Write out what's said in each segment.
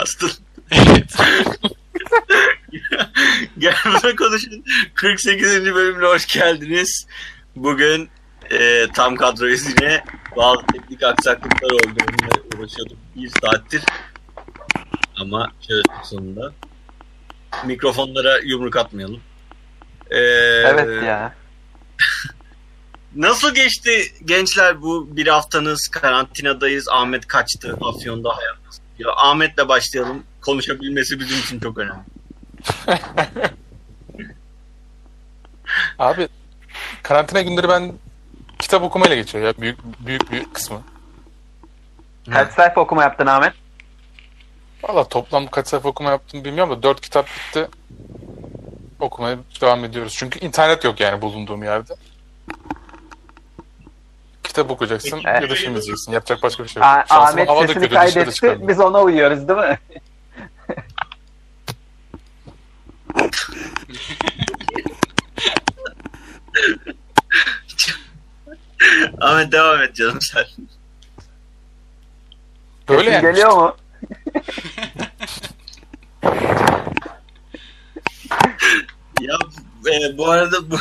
Bastın. Evet. Gel buna konuşun. 48. bölümüne hoş geldiniz. Bugün e, tam kadroyuz yine. Bazı teknik aksaklıklar oldu. Onunla uğraşıyorduk bir saattir. Ama çözdük sonunda. Mikrofonlara yumruk atmayalım. E, Evet ya. Nasıl geçti gençler bu bir haftanız karantinadayız. Ahmet kaçtı. Afyon'da hayat nasıl gidiyor? Ahmet'le başlayalım. Konuşabilmesi bizim için çok önemli. Abi karantina günleri ben kitap okumayla geçiyor ya büyük büyük büyük kısmı. Kaç sayfa okuma yaptın Ahmet? Valla toplam kaç sayfa okuma yaptım bilmiyorum da dört kitap bitti. Okumaya devam ediyoruz. Çünkü internet yok yani bulunduğum yerde. Kitap okuyacaksın Peki. ya da film izleyeceksin. Yapacak başka bir şey yok. A- Şansıma Ahmet hava da kötü kaydetti. Biz ona uyuyoruz değil mi? Ahmet devam et canım sen. Böyle yani. Geliyor mu? Ya e, bu arada bu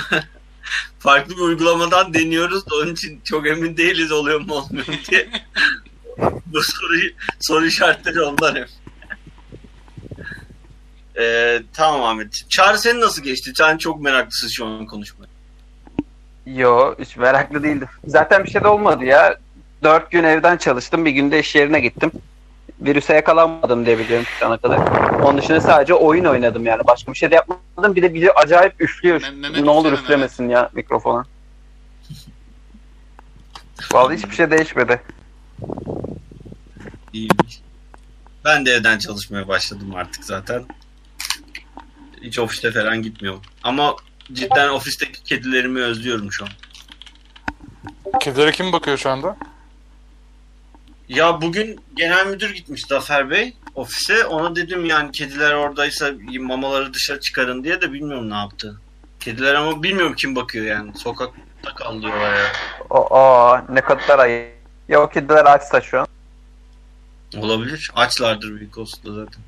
farklı bir uygulamadan deniyoruz da onun için çok emin değiliz oluyor mu olmuyor mu diye. bu soru, soru işaretleri onlar hep. E, tamam Ahmet. Çağrı senin nasıl geçti? Sen çok meraklısın şu an konuşmaya. Yo hiç meraklı değildim. Zaten bir şey de olmadı ya. Dört gün evden çalıştım. Bir günde iş yerine gittim. Virüse yakalanmadım diye biliyorum şu ana kadar. Onun dışında sadece oyun oynadım yani. Başka bir şey de yapmadım. Bir de biri acayip üflüyor. Mem- Mehmet ne olur üfleme üflemesin ya mikrofona. Vallahi hiçbir şey değişmedi. İyiymiş. Ben de evden çalışmaya başladım artık zaten. Hiç ofiste falan gitmiyorum. Ama cidden ofisteki kedilerimi özlüyorum şu an. Kedilere kim bakıyor şu anda? Ya bugün genel müdür gitmiş Zafer Bey ofise. Ona dedim yani kediler oradaysa mamaları dışarı çıkarın diye de bilmiyorum ne yaptı. Kediler ama bilmiyorum kim bakıyor yani. Sokakta kalıyorlar ya. O ne kadar ayıp. Ya o kediler açsa şu an. Olabilir. Açlardır büyük olasılıkla zaten.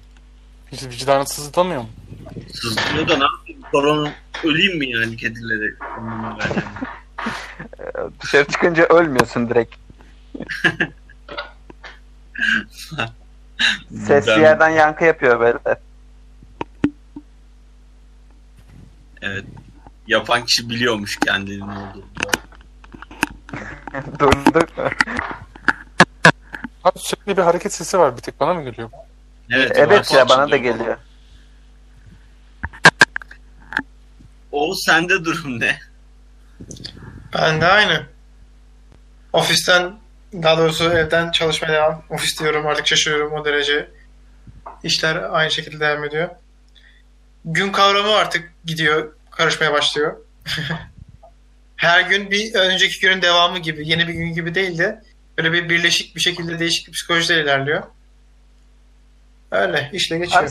Hiç vicdanı sızlamıyor mu? Sızlıyor da ne yapayım? Korona öleyim mi yani yani. Dışarı çıkınca ölmüyorsun direkt. Ses bir yerden yankı yapıyor böyle. Evet. Yapan kişi biliyormuş kendinin olduğunu. Durduk. Abi sürekli bir hareket sesi var. Bir tek bana mı geliyor? Evet, Evet ya bana da geliyor. Oğuz sende durum ne? Ben de aynı. Ofisten, daha doğrusu evden çalışmaya devam. Ofis diyorum artık şaşırıyorum o derece. İşler aynı şekilde devam ediyor. Gün kavramı artık gidiyor, karışmaya başlıyor. Her gün bir önceki günün devamı gibi, yeni bir gün gibi değil de böyle bir birleşik bir şekilde değişik bir psikolojide ilerliyor. Öyle, işle geçiyor. Abi,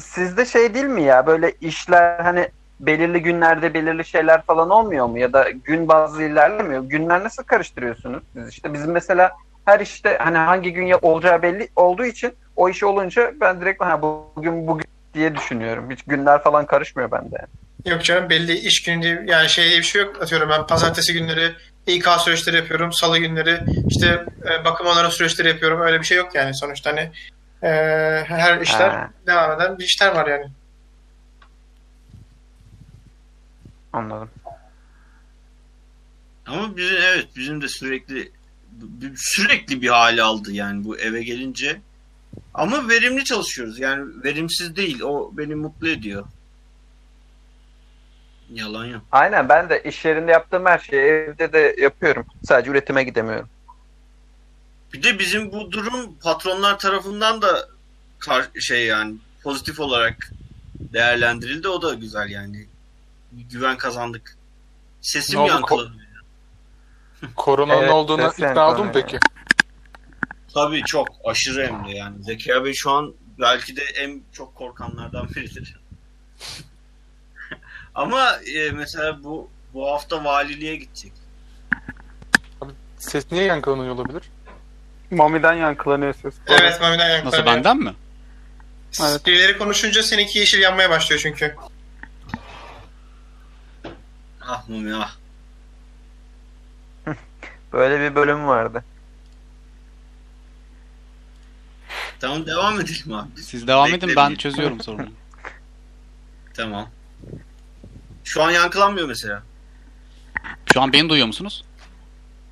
sizde şey değil mi ya böyle işler hani belirli günlerde belirli şeyler falan olmuyor mu ya da gün bazlı ilerlemiyor. Günler nasıl karıştırıyorsunuz? Biz işte bizim mesela her işte hani hangi gün ya- olacağı belli olduğu için o iş olunca ben direkt ha bugün bugün diye düşünüyorum. Hiç günler falan karışmıyor bende. Yok canım belli iş günü diye yani şey diye bir şey yok. Atıyorum ben pazartesi günleri İK süreçleri yapıyorum. Salı günleri işte e, bakım onarım süreçleri yapıyorum. Öyle bir şey yok yani sonuçta hani e, her işler Ha. devam eden bir işler var yani. Anladım. Ama bizim evet bizim de sürekli sürekli bir hale aldı yani bu eve gelince. Ama verimli çalışıyoruz. Yani verimsiz değil. O beni mutlu ediyor. Yalan yok. Aynen ben de iş yerinde yaptığım her şeyi evde de yapıyorum. Sadece üretime gidemiyorum. Bir de bizim bu durum patronlar tarafından da şey yani pozitif olarak değerlendirildi. O da güzel yani. Güven kazandık. Sesim Ne oldu? yankılanıyor. Koronanın Evet, olduğuna ikna oldun peki? Tabii çok aşırı hem de yani. Zekeriya Bey şu an belki de en çok korkanlardan biridir. Ama e, mesela bu bu hafta valiliğe gidecek. Ses niye yankılanıyor olabilir? Mami'den yankılanıyor ses. Evet Mami'den yankılanıyor. Nasıl benden mi? Evet. Birileri konuşunca seninki yeşil yanmaya başlıyor çünkü. Ah Mumi ah. Böyle bir bölüm vardı. Tamam devam edelim abi. Siz devam edin ben Beklemeyin. çözüyorum sorunu. Tamam. Şu an yankılanmıyor mesela. Şu an beni duyuyor musunuz?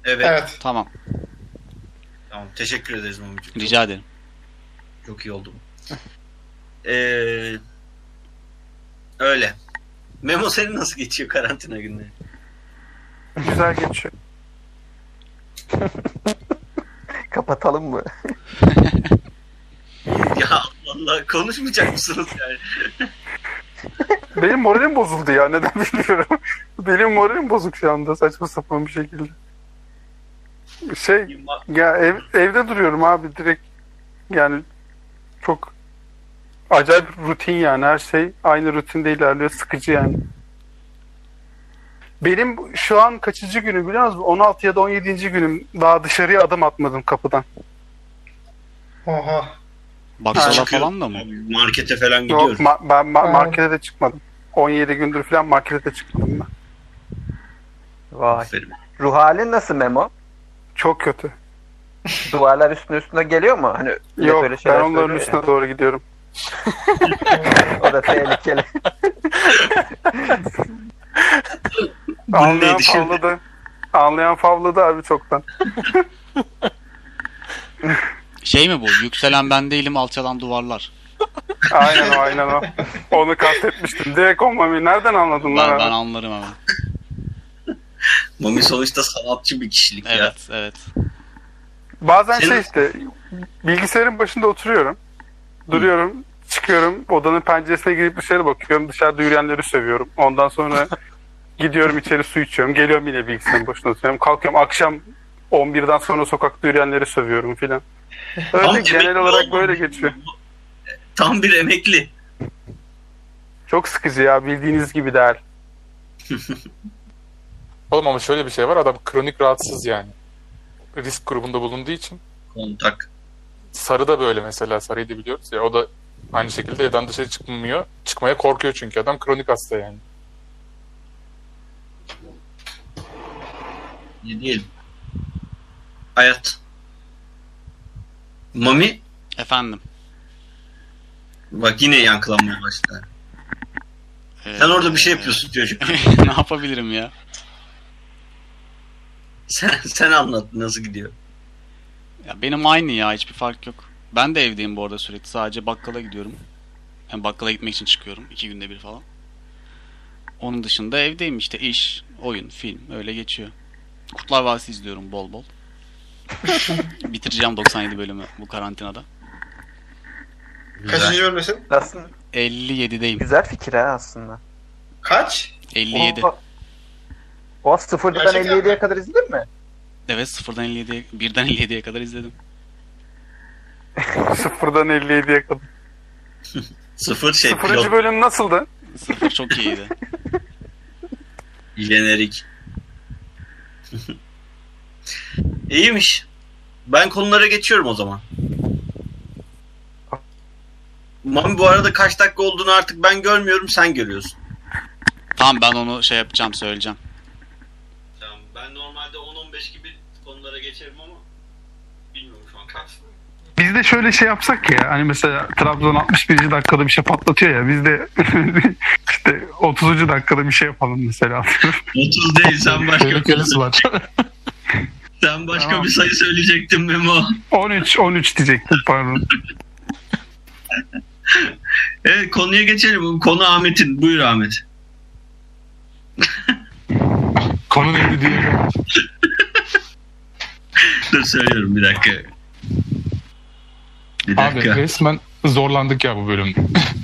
Evet. Evet. Tamam. Tamam. Teşekkür ederiz Mami'ciğim. Çok- Rica ederim. Çok iyi oldu. bu. Ee, öyle. Memo senin nasıl geçiyor karantina günleri? Güzel geçiyor. Kapatalım mı? ya Allah konuşmayacak mısınız yani? Benim moralim bozuldu ya neden bilmiyorum. Benim moralim bozuk şu anda saçma sapan bir şekilde. Şey ya ev, evde duruyorum abi direkt yani çok acayip rutin yani her şey aynı rutinde ilerliyor sıkıcı yani. Benim şu an kaçıncı günüm biliyor musun? 16 ya da 17. günüm. Daha dışarıya adım atmadım kapıdan. Oha. Baksala Çıkıyor. falan da mı? Markete falan Yok gidiyoruz. ma- ben ma- markete de çıkmadım. 17 gündür falan markete de çıkmadım ben. Vay. Aferin. Ruh halin nasıl Memo? Çok kötü. Duvarlar üstüne üstüne geliyor mu? Hani Yok böyle ben şeyler onların söylüyor üstüne doğru gidiyorum. O da tehlikeli. Anlayan favladı. Anlayan favladı abi çoktan. Şey mi bu? Yükselen ben değilim alçalan duvarlar. Aynen o aynen o. Onu kastetmiştim. Direkt o mami. Nereden anladın lan? Ben, ben anlarım hemen. Mami sonuçta sanatçı bir kişilik ya. Evet evet. Bazen Senin- şey işte bilgisayarın başında oturuyorum. Duruyorum. Çıkıyorum. Odanın penceresine girip dışarı bakıyorum. Dışarıda yürüyenleri sövüyorum. Ondan sonra gidiyorum içeri su içiyorum. Geliyorum yine bilgisayarın başına oturuyorum. Kalkıyorum akşam 11'den sonra sokakta yürüyenleri sövüyorum filan. Öyle Tam genel emekli olarak olmamış böyle geçiyor. Tam bir emekli. Çok sıkıcı ya bildiğiniz gibi değil. Oğlum ama şöyle bir şey var. Adam kronik rahatsız yani. Risk grubunda bulunduğu için. Kontak. Sarı da böyle mesela. Sarıyı da biliyoruz ya. O da aynı şekilde evden dışarı çıkmıyor. Çıkmaya korkuyor çünkü adam kronik hasta yani. Ne diyelim. Hayat. Mami Efendim. bak yine yankılanmaya başladı. Ee, Sen orada bir şey yapıyorsun çocuk. ne yapabilirim ya? sen, sen anlat nasıl gidiyor. Ya benim aynı ya hiçbir fark yok. Ben de evdeyim bu arada sürekli. Sadece bakkala gidiyorum. Hem bakkala gitmek için çıkıyorum. iki günde bir falan. Onun dışında evdeyim işte iş, oyun, film öyle geçiyor. Kurtlar Vadisi izliyorum bol bol. Bitireceğim 97 bölümü bu karantinada. Kaçıncı bölümdesin? Aslında 57'deyim. güzel fikir ha aslında. Kaç? 57. O, o sıfırdan Gerçekten 57'ye mi? kadar izledin mi? Evet sıfırdan 57'ye, birden 57'ye kadar izledim. Sıfırdan 57'ye kadar. Sıfır şey Sıfırıncı pilot bölüm nasıldı? Sıfır çok iyiydi. jenerik. İyiymiş. Ben konulara geçiyorum o zaman. Mami bu arada kaç dakika olduğunu artık ben görmüyorum sen görüyorsun. Tamam ben onu şey yapacağım söyleyeceğim. Tamam. Ben normalde 10-15 gibi konulara geçerim ama bilmiyorum şu an kaç. Biz de şöyle şey yapsak ya hani mesela Trabzon 61. dakikada bir şey patlatıyor ya biz de işte 30. dakikada bir şey yapalım mesela. 30 değil sen başka bir, var. sen başka Tamam. bir sayı söyleyecektin Memo. 13 13 diyecektim pardon. Evet konuya geçelim. Konu Ahmet'in. Buyur Ahmet. Konu neydi diye. Dur söylüyorum bir dakika. Bir Abi dakika. resmen zorlandık ya bu bölüm.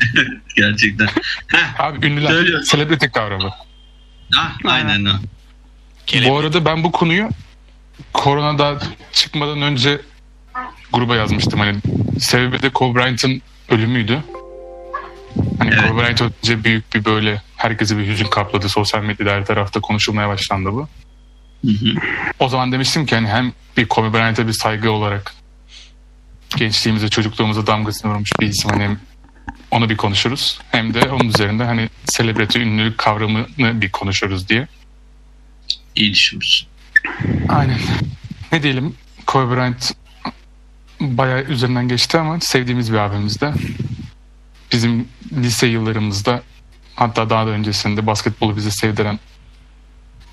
Gerçekten. Heh, Abi ünlüler, Söylüyorum. kavramı. ah, aynen o. Kelebek. Bu arada ben bu konuyu koronada çıkmadan önce gruba yazmıştım. Hani sebebi de Kobe Bryant'ın ölümüydü. Hani Evet. Kobe Bryant önce büyük bir böyle herkesi bir hüzün kapladı. Sosyal medyada her tarafta konuşulmaya başlandı bu. Hı hı. O zaman demiştim ki hani hem bir Kobe Bryant'a bir saygı olarak gençliğimize, çocukluğumuza damgasını vurmuş bir isim. Hani onu bir konuşuruz. Hem de onun üzerinde hani celebrity ünlülük kavramını bir konuşuruz diye. İyi düşünmüşsün. Aynen. Ne diyelim Kobe Bryant bayağı üzerinden geçti ama sevdiğimiz bir abimiz de. Bizim lise yıllarımızda hatta daha da öncesinde basketbolu bize sevdiren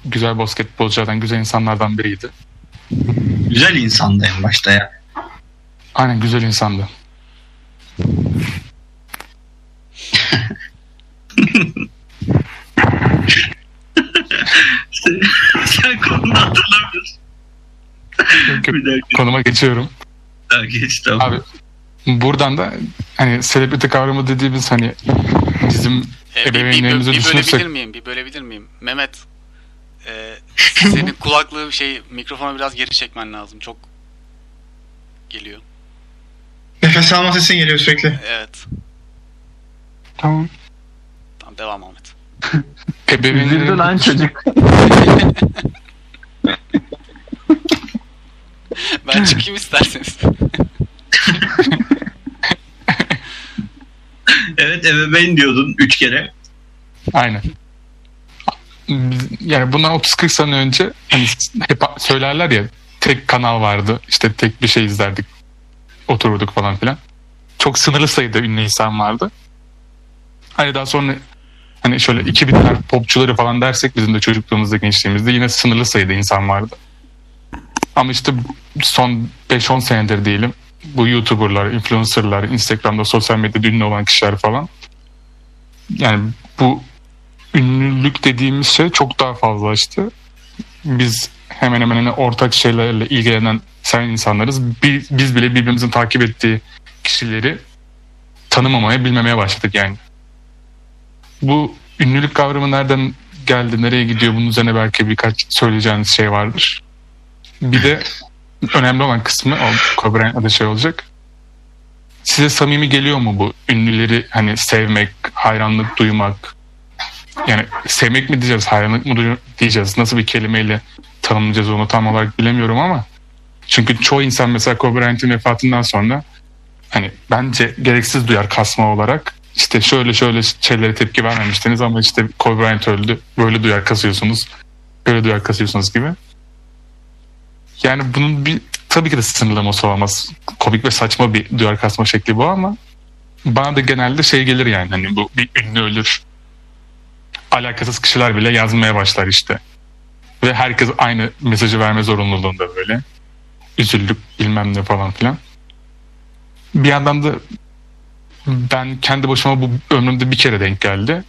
güzel basketbolculardan, güzel insanlardan biriydi. Güzel insandı en başta ya. Aynen güzel insandı. Sen, sen konunu hatırlamıyorsun. bir dakika. Konuma geçiyorum. Ha, geç tamam. Abi buradan da hani celebrity kavramı dediğimiz hani bizim E, bir, bir, Ebeveynlerimizi bir, bir düşünürsek- bölebilir miyim? Bir bölebilir miyim? Mehmet e, senin kulaklığı şey mikrofona biraz geri çekmen lazım. Çok geliyor. Nefes alma sesin geliyor sürekli. Evet. tamam. Tamam devam Ahmet. Üzüldü lan çocuk. Ben çıkayım isterseniz. Evet ebeveyn diyordun üç kere. Aynen. Yani bundan 30-40 sene önce hani hep söylerler ya tek kanal vardı. işte tek bir şey izlerdik. Otururduk falan filan. Çok sınırlı sayıda ünlü insan vardı. Hani daha sonra hani şöyle 2000'ler popçuları falan dersek bizim de çocukluğumuzda gençliğimizde yine sınırlı sayıda insan vardı. Ama işte son 5-10 senedir diyelim bu YouTuber'lar, influencer'lar, Instagram'da sosyal medyada ünlü olan kişiler falan yani bu ünlülük dediğimiz şey çok daha fazlaştı. Biz hemen hemen hani ortak şeylerle ilgilenen sen insanlarız. Bi- Biz bile birbirimizin takip ettiği kişileri tanımamaya, bilmemeye başladık yani. Bu ünlülük kavramı nereden geldi, nereye gidiyor bunun üzerine belki birkaç söyleyeceğiniz şey vardır. Bir de önemli olan kısmı o Kobe Bryant adı şey olacak. Size samimi geliyor mu bu ünlüleri hani sevmek, hayranlık duymak? Yani sevmek mi diyeceğiz, hayranlık mı diyeceğiz? Nasıl bir kelimeyle tanımlayacağız onu tam olarak bilemiyorum ama çünkü çoğu insan mesela Kobe Bryant'ın vefatından sonra hani bence gereksiz duyar kasma olarak. İşte şöyle şöyle şeylere tepki vermemiştiniz ama işte Kobe Bryant öldü. Böyle duyar kasıyorsunuz. Böyle duyar kasıyorsunuz gibi. Yani bunun bir tabii ki de sınırlaması olmaz. Komik ve saçma bir duyar kasma şekli bu ama bana da genelde şey gelir yani hani bu bir ünlü ölür. Alakasız kişiler bile yazmaya başlar işte. Ve herkes aynı mesajı verme zorunluluğunda böyle. Üzüldük bilmem ne falan filan. Bir yandan da ben kendi başıma bu ömrümde bir kere denk geldi.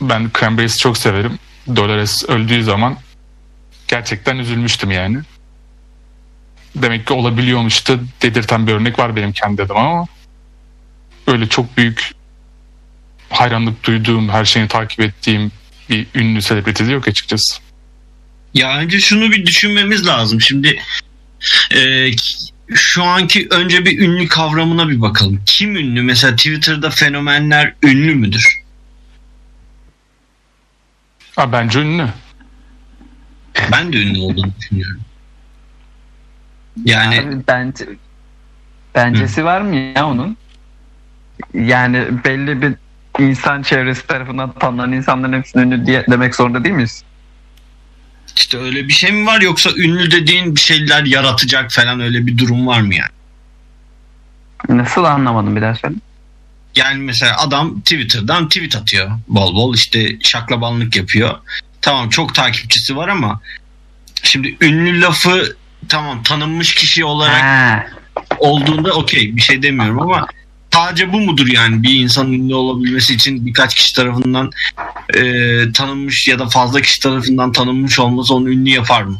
Ben Cranberries'i çok severim. Dolores öldüğü zaman gerçekten üzülmüştüm yani. Demek ki olabiliyormuş da dedirten bir örnek var benim kendi adıma ama öyle çok büyük hayranlık duyduğum, her şeyini takip ettiğim bir ünlü selebriti de yok açıkçası. Ya önce şunu bir düşünmemiz lazım. Şimdi e, şu anki önce bir ünlü kavramına bir bakalım. Kim ünlü? Mesela Twitter'da fenomenler ünlü müdür? Ha, bence ünlü. Ben de ünlü olduğunu düşünüyorum. Yani Abi bence bencesi var mı ya onun? Yani belli bir insan çevresi tarafından tanınan insanların hepsinin ünlü diye demek zorunda değil miyiz? işte öyle bir şey mi var yoksa ünlü dediğin bir şeyler yaratacak falan öyle bir durum var mı yani? Nasıl anlamadım bir daha söyle. Yani mesela adam Twitter'dan tweet atıyor bol bol işte şaklabanlık yapıyor. Tamam çok takipçisi var ama şimdi ünlü lafı tamam tanınmış kişi olarak Ha, olduğunda okey bir şey demiyorum ama sadece bu mudur yani bir insanın ünlü olabilmesi için birkaç kişi tarafından e, tanınmış ya da fazla kişi tarafından tanınmış olması onu ünlü yapar mı?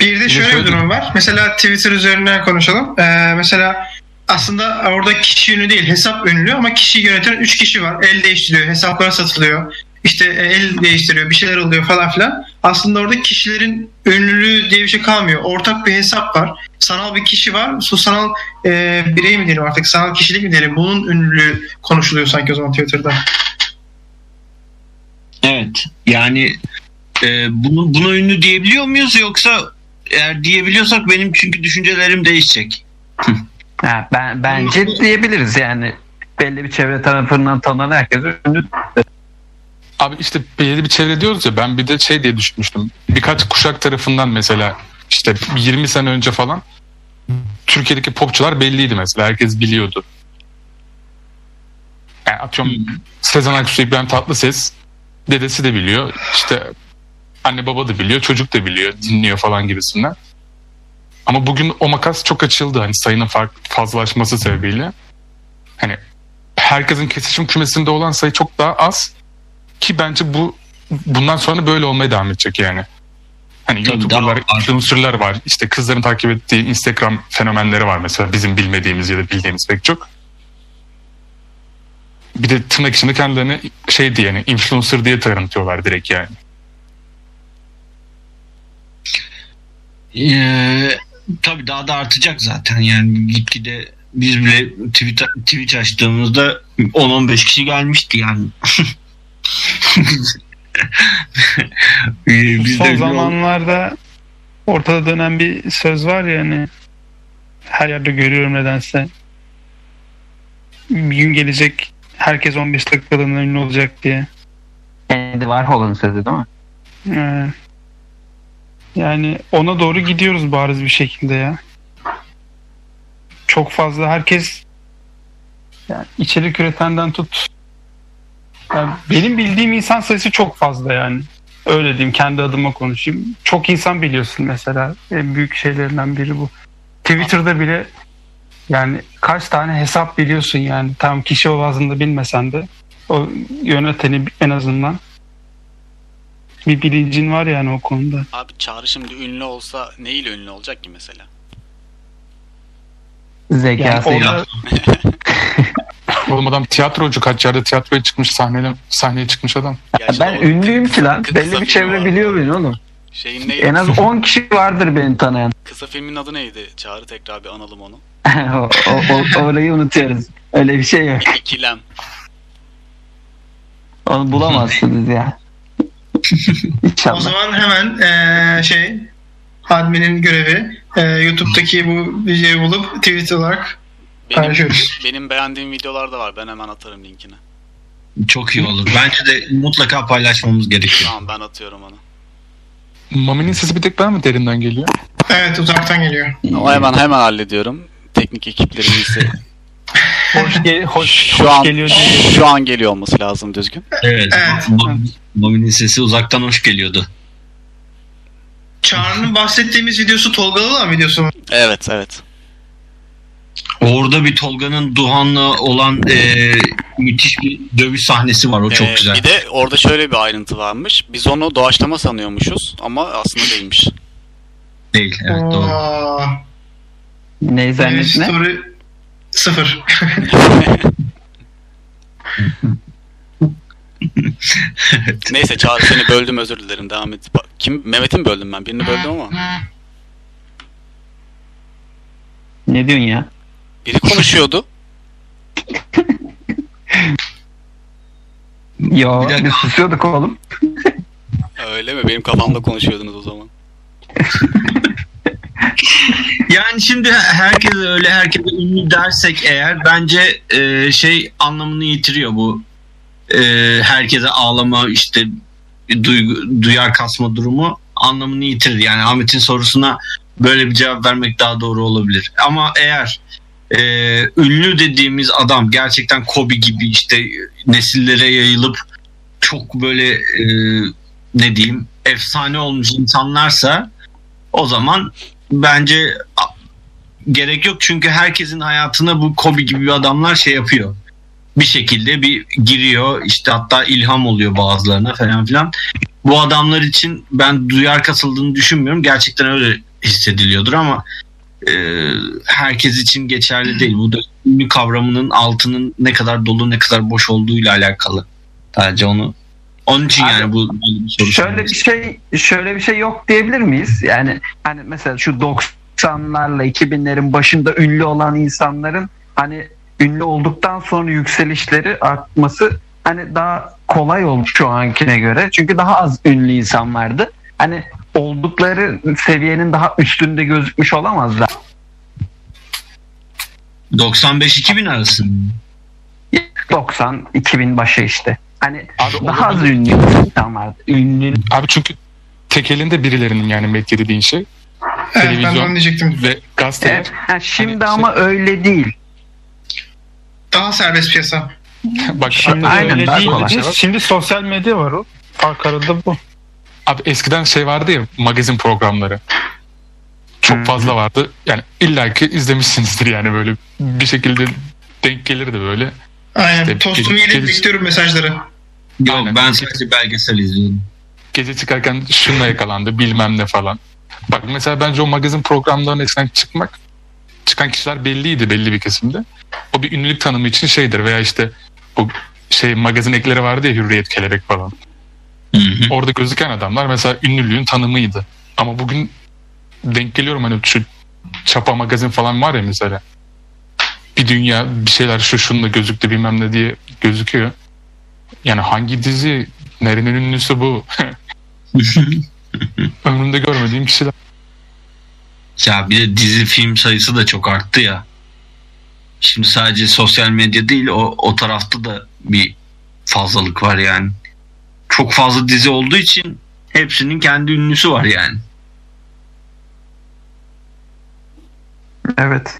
Bir de şöyle bir durum var. Mesela Twitter üzerinden konuşalım. Ee, mesela aslında orada kişi ünlü değil hesap ünlü ama kişiyi yöneten 3 kişi var. El değiştiriyor, hesaplar satılıyor. İşte e, el değiştiriyor, bir şeyler oluyor falan filan. Aslında orada kişilerin ünlülüğü diye bir şey kalmıyor. Ortak bir hesap var. Sanal bir kişi var. Su sanal e, birey mi diyelim artık, sanal kişilik mi diyelim. Bunun ünlülüğü konuşuluyor sanki o zaman Twitter'da. Evet yani e, bunu, buna ünlü diyebiliyor muyuz yoksa eğer diyebiliyorsak benim çünkü düşüncelerim değişecek. ha, ben bence diyebiliriz yani. belli bir çevre tarafından tanınan herkes ünlü. Abi işte belirli bir çevre diyoruz ya ben bir de şey diye düşünmüştüm. Birkaç kuşak tarafından mesela işte 20 sene önce falan Türkiye'deki popçular belliydi mesela. Herkes biliyordu. Yani atıyorum Sezen Aksu, İbrahim Tatlıses dedesi de biliyor. İşte anne baba da biliyor, çocuk da biliyor, dinliyor falan gibisinden. Ama bugün o makas çok açıldı hani sayının fazlalaşması sebebiyle. Hani herkesin kesişim kümesinde olan sayı çok daha az ki bence bu bundan sonra böyle olmaya devam edecek yani. Hani YouTuber'lar, influencer'lar var. İşte kızların takip ettiği Instagram fenomenleri var mesela bizim bilmediğimiz ya da bildiğimiz pek çok. Bir de tırnak içinde kendilerini şey diye yani influencer diye tanıtıyorlar direkt yani. Ee, tabii daha da artacak zaten yani gitgide biz bile Twitch, Twitch açtığımızda 10-15 kişi gelmişti yani. Biz Son de zamanlarda ortada dönen bir söz var ya hani her yerde görüyorum nedense. Bir gün gelecek herkes 15 dakikalığına ünlü olacak diye. Andy Warhol'un sözü değil mi? Ee, yani ona doğru gidiyoruz bariz bir şekilde ya. Çok fazla herkes yani içerik üretenden tut. Yani benim bildiğim insan sayısı çok fazla yani. Öyle diyeyim kendi adıma konuşayım. Çok insan biliyorsun mesela. En büyük şeylerinden biri bu. Twitter'da bile yani kaç tane hesap biliyorsun yani. Tam kişi o bazında bilmesen de o yöneteni en azından bir bilincin var yani o konuda. Abi Çağrı şimdi ünlü olsa neyle ünlü olacak ki mesela? Yani Zekasıyla. orada Oğlum adam tiyatrocu kaç yerde tiyatroya çıkmış sahneye, sahneye çıkmış adam. Gerçi ben o ünlüyüm ki lan. kısa Belli bir çevre var. biliyor beni oğlum. Şeyin neydi? En az 10 kişi vardır beni tanıyan. Kısa filmin adı neydi? Çağrı tekrar bir analım onu. o, o, o- orayı unutuyoruz. Öyle bir şey yok. İkilem. Onu bulamazsınız ya. O zaman hemen eee, şey adminin görevi eee, YouTube'daki bu videoyu bulup tweet olarak Benim, benim beğendiğim videolar da var. Ben hemen atarım linkini. çok iyi olur. Bence de mutlaka paylaşmamız gerekiyor. Tamam ben atıyorum onu. Mami'nin sesi bir tek bana mı derinden geliyor? Evet uzaktan geliyor. O hemen hemen hallediyorum. Teknik ekiplerin iyisi. hoş, gel- hoş, Şu hoş an geliyor diye. şu an geliyor olması lazım düzgün. Evet. Evet. Mami- Mami'nin sesi uzaktan hoş geliyordu. Çağrı'nın bahsettiğimiz videosu Tolgalı'la videosu mu? Evet evet. Orada bir Tolga'nın Duhan'la olan e, müthiş bir dövüş sahnesi var. O çok Ee, güzel. Bir de orada şöyle bir ayrıntı varmış. Biz onu doğaçlama sanıyormuşuz ama aslında değilmiş. Değil. Evet doğru. Aa, Ne benim zannet ne? story sıfır. Neyse Çağrı seni böldüm özür dilerim. Devam et. Bak, Kim? Mehmet'i mi böldüm ben? Birini böldüm ama. Ne diyorsun ya? Biri konuşuyordu. Yo Bir dakika. biz susuyorduk oğlum. Öyle mi? Benim kafamda konuşuyordunuz o zaman. Yani şimdi herkes öyle herkese ünlü dersek eğer bence e, şey anlamını yitiriyor bu. E, herkese ağlama işte duygu, duyar kasma durumu anlamını yitirir. Yani Ahmet'in sorusuna böyle bir cevap vermek daha doğru olabilir. Ama eğer e, ünlü dediğimiz adam gerçekten Kobe gibi işte nesillere yayılıp çok böyle e, ne diyeyim efsane olmuş insanlarsa o zaman bence gerek yok çünkü herkesin hayatına bu Kobe gibi adamlar şey yapıyor. Bir şekilde bir giriyor işte hatta ilham oluyor bazılarına falan filan. Bu adamlar için ben duyar kasıldığını düşünmüyorum. Gerçekten öyle hissediliyordur ama e, herkes için geçerli değil. Bu da ünlü kavramının altının ne kadar dolu ne kadar boş olduğuyla alakalı. Sadece onu onun için Abi, yani bu Şöyle bir şey şöyle bir şey yok diyebilir miyiz? Yani hani mesela şu 90'larla 2000'lerin başında ünlü olan insanların hani ünlü olduktan sonra yükselişleri artması hani daha kolay oldu şu ankine göre. Çünkü daha az ünlü insan vardı. Hani oldukları seviyenin daha üstünde gözükmüş olamazlar. 95-2000 arası. 90 2000 başı işte. Hani Abi daha az ünlü insan vardı. Ünlü Abi çünkü tek elinde birilerinin yani medya dediğin şey Evet ben de Televizyon. onu diyecektim. ve gazeteler. Evet, ha, şimdi Hani ama öyle değil. Daha serbest piyasa. Bak Şimdi Aynen, öyle değil. Şimdi sosyal medya var o. Fark arada bu. Abi eskiden şey vardı ya magazin programları. Çok Hmm. fazla vardı. Yani illaki izlemişsinizdir yani böyle bir şekilde denk gelirdi böyle. Aynen. İşte Tostumu gel- yiyip gel- bekliyorum mesajları. Yok Aynen. ben sadece belgesel izliyorum. Gece çıkarken şunla yakalandı bilmem ne falan. Bak mesela bence o magazin programlarına eskiden çıkmak çıkan kişiler belliydi belli bir kesimde. O bir ünlülük tanımı için şeydir veya işte bu şey magazin ekleri vardı ya hürriyet kelebek falan. Hı hı. Orada gözüken adamlar mesela ünlülüğün tanımıydı. Ama bugün denk geliyorum hani şu çapa magazin falan var ya mesela. Bir dünya bir şeyler şu şunla gözüktü bilmem ne diye gözüküyor. Yani hangi dizi nerenin ünlüsü bu? Ömrümde görmediğim kişiler. Ya bir de dizi film sayısı da çok arttı ya. Şimdi sadece sosyal medya değil o, o tarafta da bir fazlalık var yani. Çok fazla dizi olduğu için hepsinin kendi ünlüsü var yani. Evet.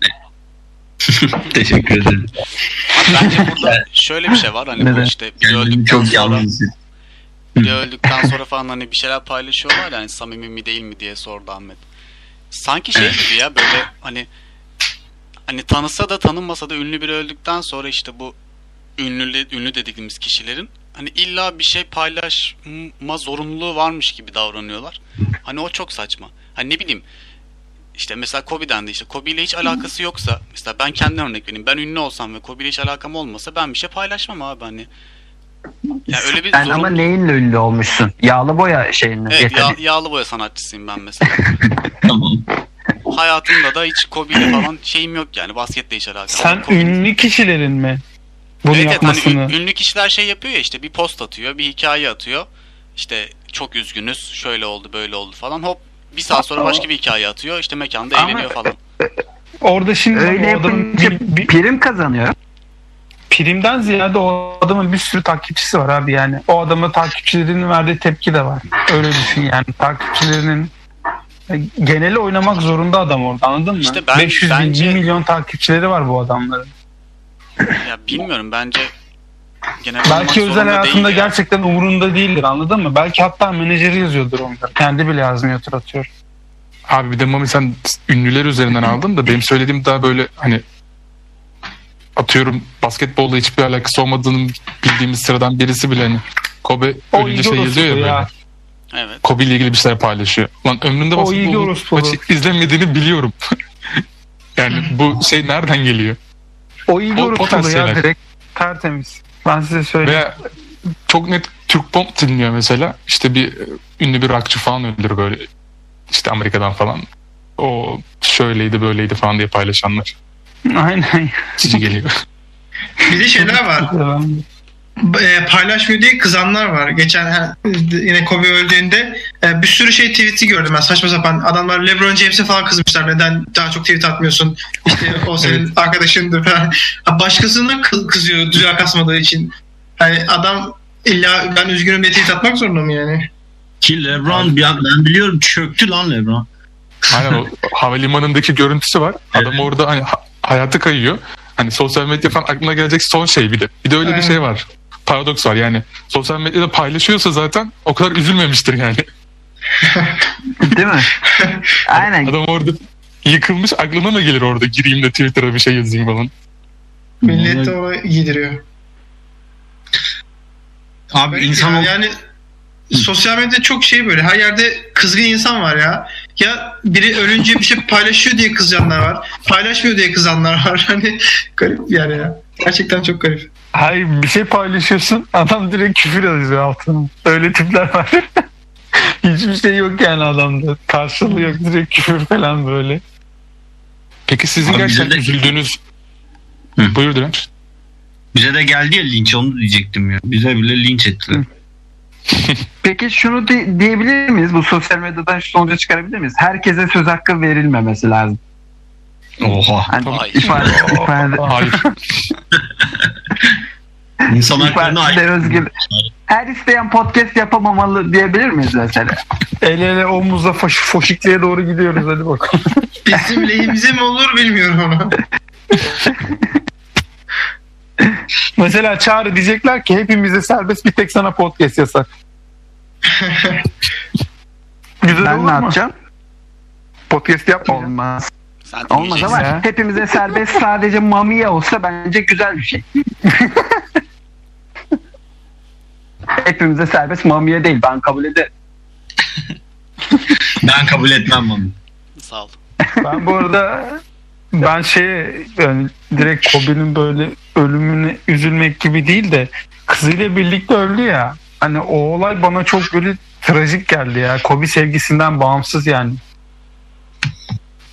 Teşekkür ederim. Bence burada şöyle bir şey var. Hani bu Neden? işte biri Kendimi öldükten çok sonra biri öldükten sonra falan hani bir şeyler paylaşıyorlar yani samimi mi değil mi diye sordu Ahmet. Sanki şey gibi ya böyle hani hani tanısa da tanınmasa da ünlü biri öldükten sonra işte bu ünlü ünlü dediğimiz kişilerin hani illa bir şey paylaşma zorunluluğu varmış gibi davranıyorlar. Hani o çok saçma. Hani ne bileyim işte mesela Kobe'den de işte Kobe ile hiç alakası yoksa mesela ben kendimden örnek vereyim. Ben ünlü olsam ve Kobe ile hiç alakam olmasa ben bir şey paylaşmam abi hani. Ya öyle bir Sen ama zorunluluk- neyinle ünlü olmuşsun? Yağlı boya şeyinle. Evet yetenek. yağ- yağlı boya sanatçısıyım ben mesela. Tamam. Hayatımda da hiç Kobe ile falan şeyim yok yani basketle hiç alakam Sen. Kobe- ünlü kişilerin mi? Bunu Evet, evet hani yapmasını. ün- ünlü kişiler şey yapıyor ya işte bir post atıyor, bir hikaye atıyor. İşte çok üzgünüz, şöyle oldu, böyle oldu falan. Hop bir saat sonra başka bir hikaye atıyor. işte mekanda Ama- eğleniyor falan. Orada şimdi Öyle o adamın yapınca bir, bir- prim kazanıyor. primden ziyade o adamın bir sürü takipçisi var abi yani. O adama takipçilerinin verdiği tepki de var. Öyle düşün yani. Takipçilerinin e, geneli oynamak zorunda adam orada anladın mı? İşte ben- 500 bin, bence- 1 milyon takipçileri var bu adamların. Ya bilmiyorum bence genel Belki özel hayatında değil ya. gerçekten umurunda değildir anladın mı? Belki hatta menajeri yazıyordur onda. Kendi bile yazmıyordur atıyor. Abi bir de Mami sen ünlüler üzerinden aldın da benim söylediğim daha böyle hani atıyorum basketbolla hiçbir alakası olmadığını bildiğimiz sıradan birisi bile hani Kobe O ölünce ilgi şey yazıyor ya orospudur böyle. ya. Evet. Kobe ile ilgili bir şeyler paylaşıyor. Lan ilgi basketbol maçı izlemediğini biliyorum. yani bu şey nereden geliyor? O iyi O- o doğru tarz ya direkt tertemiz. Ben size söyleyeyim. Veya çok net Türk pop dinliyor mesela. İşte bir e, ünlü bir rockçı falan ölür böyle. İşte Amerika'dan falan. O şöyleydi böyleydi falan diye paylaşanlar. Aynen. Cici geliyor. Bir de şeyler var. E, paylaşmıyor diye kızanlar var. Geçen ha, yine Kobe öldüğünde e, bir sürü şey tweet'i gördüm ben saçma sapan. Adamlar LeBron James'e falan kızmışlar. Neden daha çok tweet atmıyorsun? İşte o senin arkadaşındır falan. Başkasına kı- kızıyor dünya kasmadığı için. Hani adam illa ben üzgünüm diye tweet atmak zorunda mı yani? Ki Lebron ben biliyorum çöktü lan Lebron. Aynen o havalimanındaki görüntüsü var. Adam orada hani ha- hayatı kayıyor. Hani sosyal medya falan aklına gelecek son şey bir de. Bir de öyle bir Aynen. şey var. Paradoks var yani. Sosyal medyada paylaşıyorsa zaten o kadar üzülmemiştir yani. Değil mi? Aynen. Adam orada yıkılmış aklına mı gelir orada gireyim de Twitter'a bir şey yazayım falan. Millet de ona giydiriyor. Abi Garip insan ya. yani sosyal medyada çok şey böyle her yerde kızgın insan var ya. Ya biri ölünce bir şey paylaşıyor diye kızanlar var. Paylaşmıyor diye kızanlar var. Hani garip yani ya. Gerçekten çok garip. Hayır bir şey paylaşıyorsun adam direkt küfür yazıyor altına. Öyle tipler var. Hiçbir şey yok yani adamda. Karşılığı yok direkt küfür falan böyle. Peki sizin Abi gerçekten de- üzüldüğünüz... Hı. Buyur Direnç. bize de geldi ya linç onu diyecektim ya. Bize bile linç ettiler. Peki şunu di- diyebilir miyiz? Bu sosyal medyadan şu sonuca çıkarabilir miyiz? Herkese söz hakkı verilmemesi lazım. Oha. Hani Ay. ifade, ifade, Hayır. İnsan haklarına aykırı. özgür. Her isteyen podcast yapamamalı diyebilir miyiz mesela? El ele omuzla foş, foşikliğe doğru gidiyoruz hadi bakalım. Bizim lehimize mi olur bilmiyorum ama. Mesela Çağrı diyecekler ki hepimize serbest bir tek sana podcast yasak. Güzel Ben olur ne mu? yapacağım? Podcast yapmayacağım. Olmaz. Sen Olmaz dinleyeceksin. ama Ya. hepimize serbest sadece mamiye olsa bence güzel bir şey. hepimize serbest mamiye değil ben kabul ederim. Ben kabul etmem bunu. Sağ ol. Ben bu arada ben şeye yani direkt Kobe'nin böyle ölümüne üzülmek gibi değil de kızıyla birlikte öldü ya. Hani o olay bana çok böyle trajik geldi ya. Kobe sevgisinden bağımsız yani.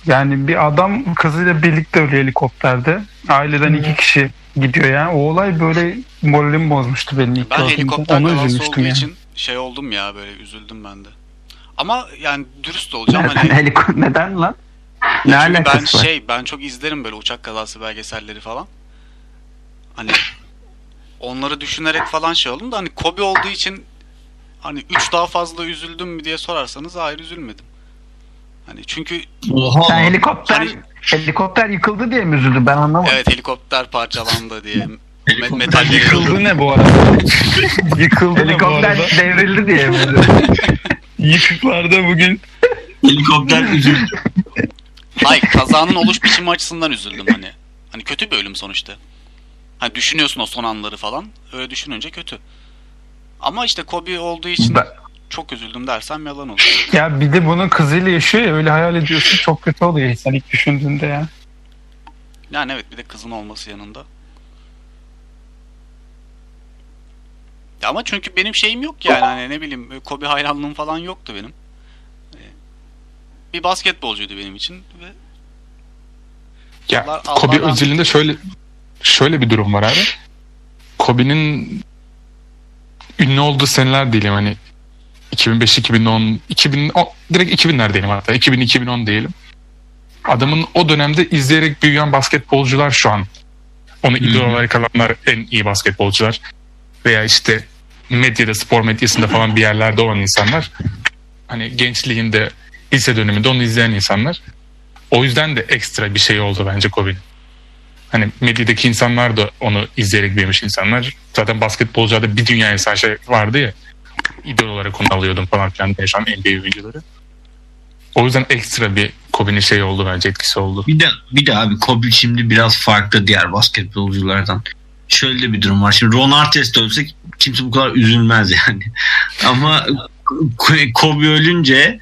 Yani bir adam kızıyla birlikte ölüyor helikopterde. Aileden iki kişi gidiyor yani. O olay böyle moralimi bozmuştu benim ilk Ben helikopter Ona kazası üzülmüştüm olduğu yani. için şey oldum ya böyle üzüldüm ben de. Ama yani dürüst olacağım Neden, hani heliko- neden lan? Ne çünkü ben alakası var? şey ben çok izlerim böyle uçak kazası belgeselleri falan. Hani onları düşünerek falan şey oldum da hani Kobe olduğu için hani 3 daha fazla üzüldüm mü diye sorarsanız hayır üzülmedim. Hani çünkü Oha. Sen helikopter Hani- helikopter yıkıldı diye mi üzüldün? Ben anlamadım. evet helikopter parçalandı diye Helikopter metalleri Yıkıldı ne bu arada? Yıkıldı Helikopter arada? devrildi diye mi? Yıkıklarda bugün Helikopter üzüldü. Hayır kazanın oluş biçimi açısından üzüldüm hani. Hani kötü bir ölüm sonuçta. Hani düşünüyorsun o son anları falan. Öyle düşününce kötü. Ama işte Kobe olduğu için Ben- çok üzüldüm dersem yalan olur. Ya bir de bunun kızıyla yaşıyor ya öyle hayal ediyorsun çok kötü oluyor insan ilk düşündüğünde ya. Yani evet bir de kızın olması yanında. Ya ama çünkü benim şeyim yok yani hani ne bileyim Kobe hayranlığım falan yoktu benim. Ee, Bir basketbolcuydu benim için ve Ya Allah- Kobe Allah'tan- özelinde şöyle şöyle bir durum var abi. Kobe'nin ünlü olduğu seneler diyelim hani 2005 2010 2000 o- direkt 2000'ler diyelim hatta 2000 2010 diyelim. Adamın o dönemde izleyerek büyüyen basketbolcular şu an onu idol olarak alanlar en iyi basketbolcular veya işte medyada spor medyasında falan bir yerlerde olan insanlar hani gençliğinde lise döneminde onu izleyen insanlar o yüzden de ekstra bir şey oldu bence Kobe'nin. Hani medyadaki insanlar da onu izleyerek büyümüş insanlar. Zaten basketbolcularda bir dünya insan şey vardı ya. İdol olarak onu alıyordum falan filan diye şu NBA oyuncuları. O yüzden ekstra bir Kobe'nin şey oldu bence etkisi oldu. Bir de bir de abi Kobe şimdi biraz farklı diğer basketbolculardan. Şöyle bir durum var. Şimdi Ron Artest ölsek kimse bu kadar üzülmez yani. Ama Kobe ölünce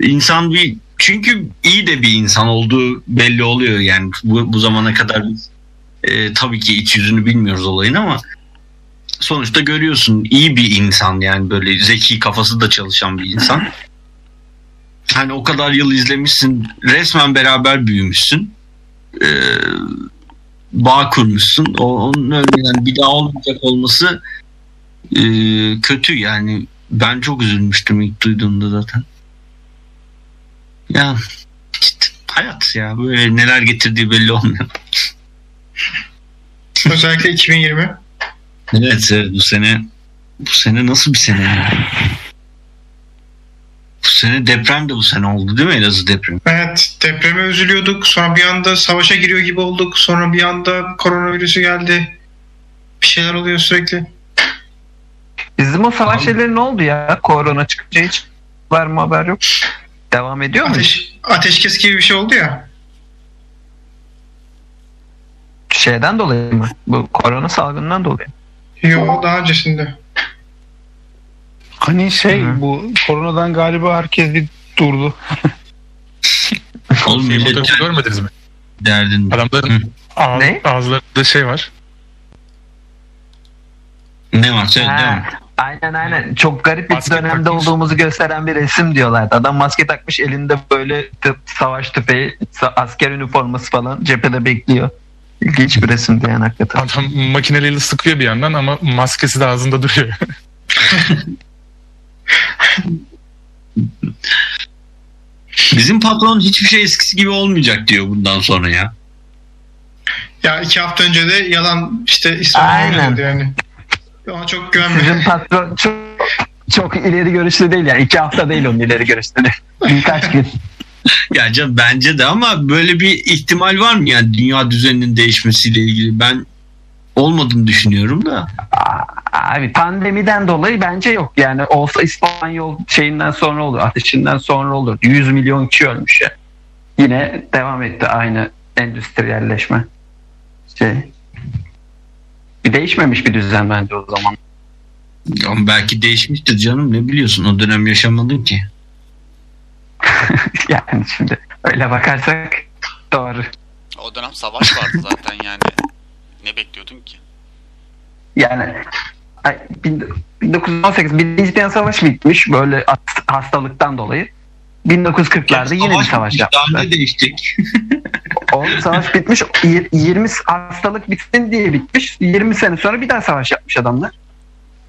insan bir çünkü iyi de bir insan olduğu belli oluyor yani bu, bu zamana kadar biz e, tabii ki iç yüzünü bilmiyoruz olayın ama sonuçta görüyorsun iyi bir insan yani böyle zeki kafası da çalışan bir insan. Hani o kadar yıl izlemişsin resmen beraber büyümüşsün. Ee, bağ kurmuşsun. O, onun öyle yani bir daha olmayacak olması e, kötü yani. Ben çok üzülmüştüm ilk duyduğumda zaten. Ya işte hayat ya böyle neler getirdiği belli olmuyor. Özellikle 2020. evet, evet bu sene bu sene nasıl bir sene ya? bu sene deprem de bu sene oldu değil mi Elazığ depremi Evet depreme üzülüyorduk. Sonra bir anda savaşa giriyor gibi olduk. Sonra bir anda koronavirüsü geldi. Bir şeyler oluyor sürekli. Bizim o savaş Abi- şeyleri ne oldu ya? Korona çıkınca hiç var mı haber yok. Devam ediyor mu? Ateş, ateşkes gibi bir şey oldu ya. Şeyden dolayı mı? Bu korona salgından dolayı. Yo daha öncesinde. Hani şey Hı. bu koronadan galiba herkes bir durdu. oğlum Şey, millet fotoğrafı görmediniz mi? derdin Adamların ağız, Ne? ağızlarında şey var. ne var söyle Ha, devam. Aynen aynen. Çok garip bir Maske dönemde takmış. olduğumuzu gösteren bir resim diyorlardı. Adam maske takmış elinde böyle tıp, savaş tüfeği, asker üniforması falan cephede bekliyor. İlginç bir resimdi yani hakikaten. Adam makineliyle sıkıyor bir yandan ama maskesi de ağzında duruyor. Bizim patron hiçbir şey eskisi gibi olmayacak diyor bundan sonra ya. Ya iki hafta önce de yalan işte Aynen. yani. Ona çok güvenmedim. Sizin patron çok, çok ileri görüşlü değil yani. iki hafta değil onun ileri görüşlü. Birkaç gün. Ya canım bence de ama böyle bir ihtimal var mı yani dünya düzeninin değişmesiyle ilgili? Ben olmadığını düşünüyorum da. Abi pandemiden dolayı bence yok. Yani olsa İspanyol şeyinden sonra olur. Ateşinden sonra olur. 100 milyon kişi ölmüş ya. Yine devam etti aynı endüstriyelleşme. Şey. Bir değişmemiş bir düzen bence o zaman. Ama belki değişmiştir canım ne biliyorsun o dönem yaşamadın ki. yani şimdi öyle bakarsak doğru. O dönem savaş vardı zaten yani. Ne bekliyordun ki? Yani ay, bin- 1918 Birinci Dünya Savaşı bitmiş böyle has- hastalıktan dolayı. 1940'larda yine bir savaş Daha yapmışlar. ne değiştik? O savaş bitmiş. y- 20 hastalık bitsin diye bitmiş. 20 sene sonra bir daha savaş yapmış adamlar.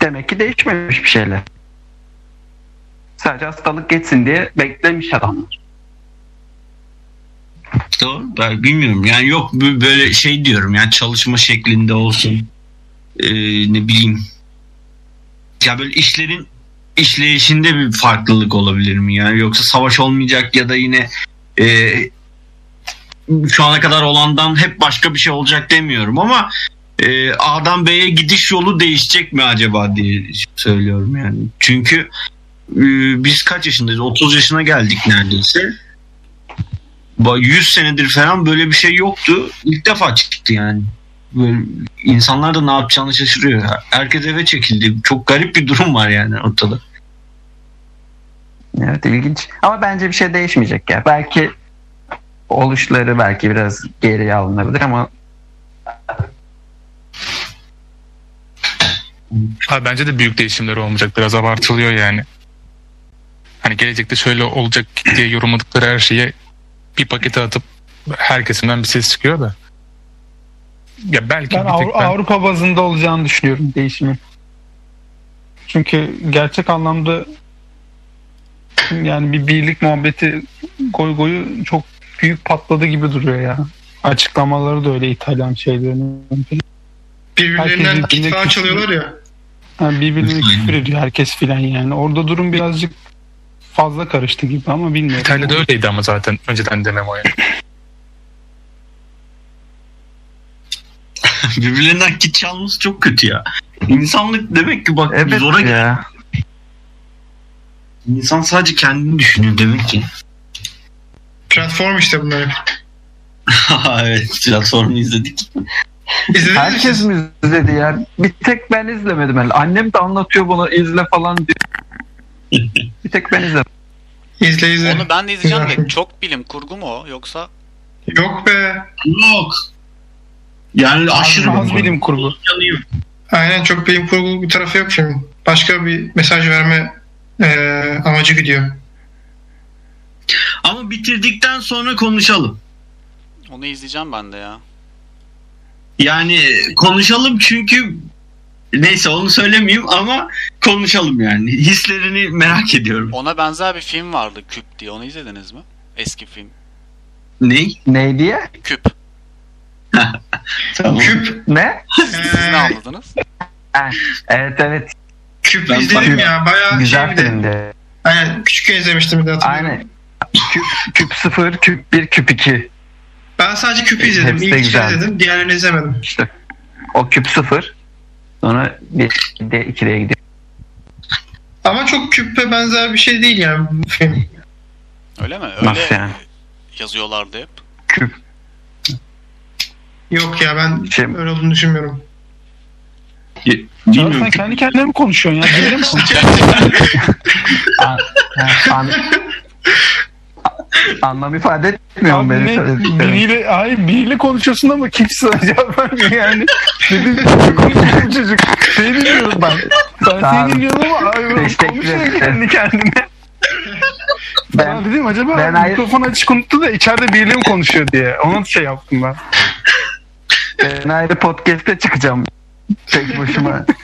Demek ki değişmemiş bir şeyler. Sadece hastalık geçsin diye beklemiş adamlar. Doğru. Ben bilmiyorum. Yani yok böyle şey diyorum yani çalışma şeklinde olsun. Ee, ne bileyim. Ya böyle işlerin işleyişinde bir farklılık olabilir mi? Yani yoksa savaş olmayacak ya da yine e, şu ana kadar olandan hep başka bir şey olacak demiyorum ama e, A'dan B'ye gidiş yolu değişecek mi acaba diye söylüyorum yani. Çünkü biz kaç yaşındayız? 30 yaşına geldik neredeyse. Ba- 100 senedir falan böyle bir şey yoktu. İlk defa çıktı yani. Böyle insanlar da ne yapacağını şaşırıyor. Herkes eve çekildi. Çok garip bir durum var yani ortada. Evet ilginç. Ama bence bir şey değişmeyecek ya. Belki oluşları belki biraz geriye alınabilir ama Abi bence de büyük değişimler olmayacak. Biraz abartılıyor yani. Hani gelecekte şöyle olacak diye yorumladıkları her şeye bir pakete atıp her kesimden bir ses çıkıyor da. Ya belki Ben Avru- ben- Avrupa bazında olacağını düşünüyorum değişimi. Çünkü gerçek anlamda yani bir birlik muhabbeti goy goyu çok büyük patladı gibi duruyor ya. Açıklamaları da öyle İtalyan şeylerinin. Birbirlerinden içinde falan çalıyorlar ya. Yani birbirine küfür ediyor herkes filan yani. Orada durum birazcık fazla karıştı gibi ama bilmiyorum. İtalya'da öyleydi ama zaten önceden demem o yani. Birbirlerinden kit çalması çok kötü ya. İnsanlık demek ki bak evet zora ya. İnsan sadece kendini düşünüyor demek ki. Platform işte bunlar. evet platformu izledik. İzlediniz Herkes mi izledi ya? Bir tek ben izlemedim. herhalde. Annem de anlatıyor bunu izle falan diyor. Bir tek ben izledim. İzle izle. Onu ben de izleyeceğim de çok bilim kurgu mu o yoksa Yok be. Yok. Yani aşırı Az bilim kurgu. yanıyor. Aynen çok bilim kurgu bir tarafı yok şimdi. Başka bir mesaj verme eee, amacı gidiyor. Ama bitirdikten sonra konuşalım. onu izleyeceğim ben de ya. Yani konuşalım çünkü neyse onu söylemeyeyim ama konuşalım yani. Hislerini merak ediyorum. Ona benzer bir film vardı Küp diye. Onu izlediniz mi? Eski film. Ney? Ne diye? Küp. Tamam. Küp. Ne? Siz ne eee, anladınız? Evet evet. küp Ben izledim bakıyorum. ya. Bayağı Güzel şey filmdi. Aynen küçükken izlemiştim bir de hatırlıyorum. Aynen. Küp, küp 0, küp 1, küp 2. Ben sadece küpü izledim. Hepsi İlk güzel. izledim. Diğerlerini izlemedim. İşte o küp 0. Sonra 1 de 2'ye gidiyor. Ama çok küpe benzer bir şey değil yani bu film. Öyle mi? Öyle Nasıl yani? yazıyorlardı hep. Küp. Yok ya ben Şey- öyle olduğunu düşünmüyorum. Bilmiyorum. sen kendi kendine mi konuşuyorsun ya? Biriyle mi konuşuyorsun? An, an, anlam ifade etmiyor mu Abi benim ne, söylediklerim? biriyle, hayır biriyle konuşuyorsun ama kimse cevap vermiyor yani. Dedim konuşuyor bu çocuk. Seni dinliyorum ben. Ben Tamam. seni dinliyorum ama ay, Teşekkür konuşuyor ederim. kendi kendine. Ben, Ben, dedim acaba ben ayrı- mikrofon açık unuttu da içeride biriyle mi konuşuyor diye. Onu şey yaptım ben. ben ayrı podcast'te çıkacağım. Tek başıma.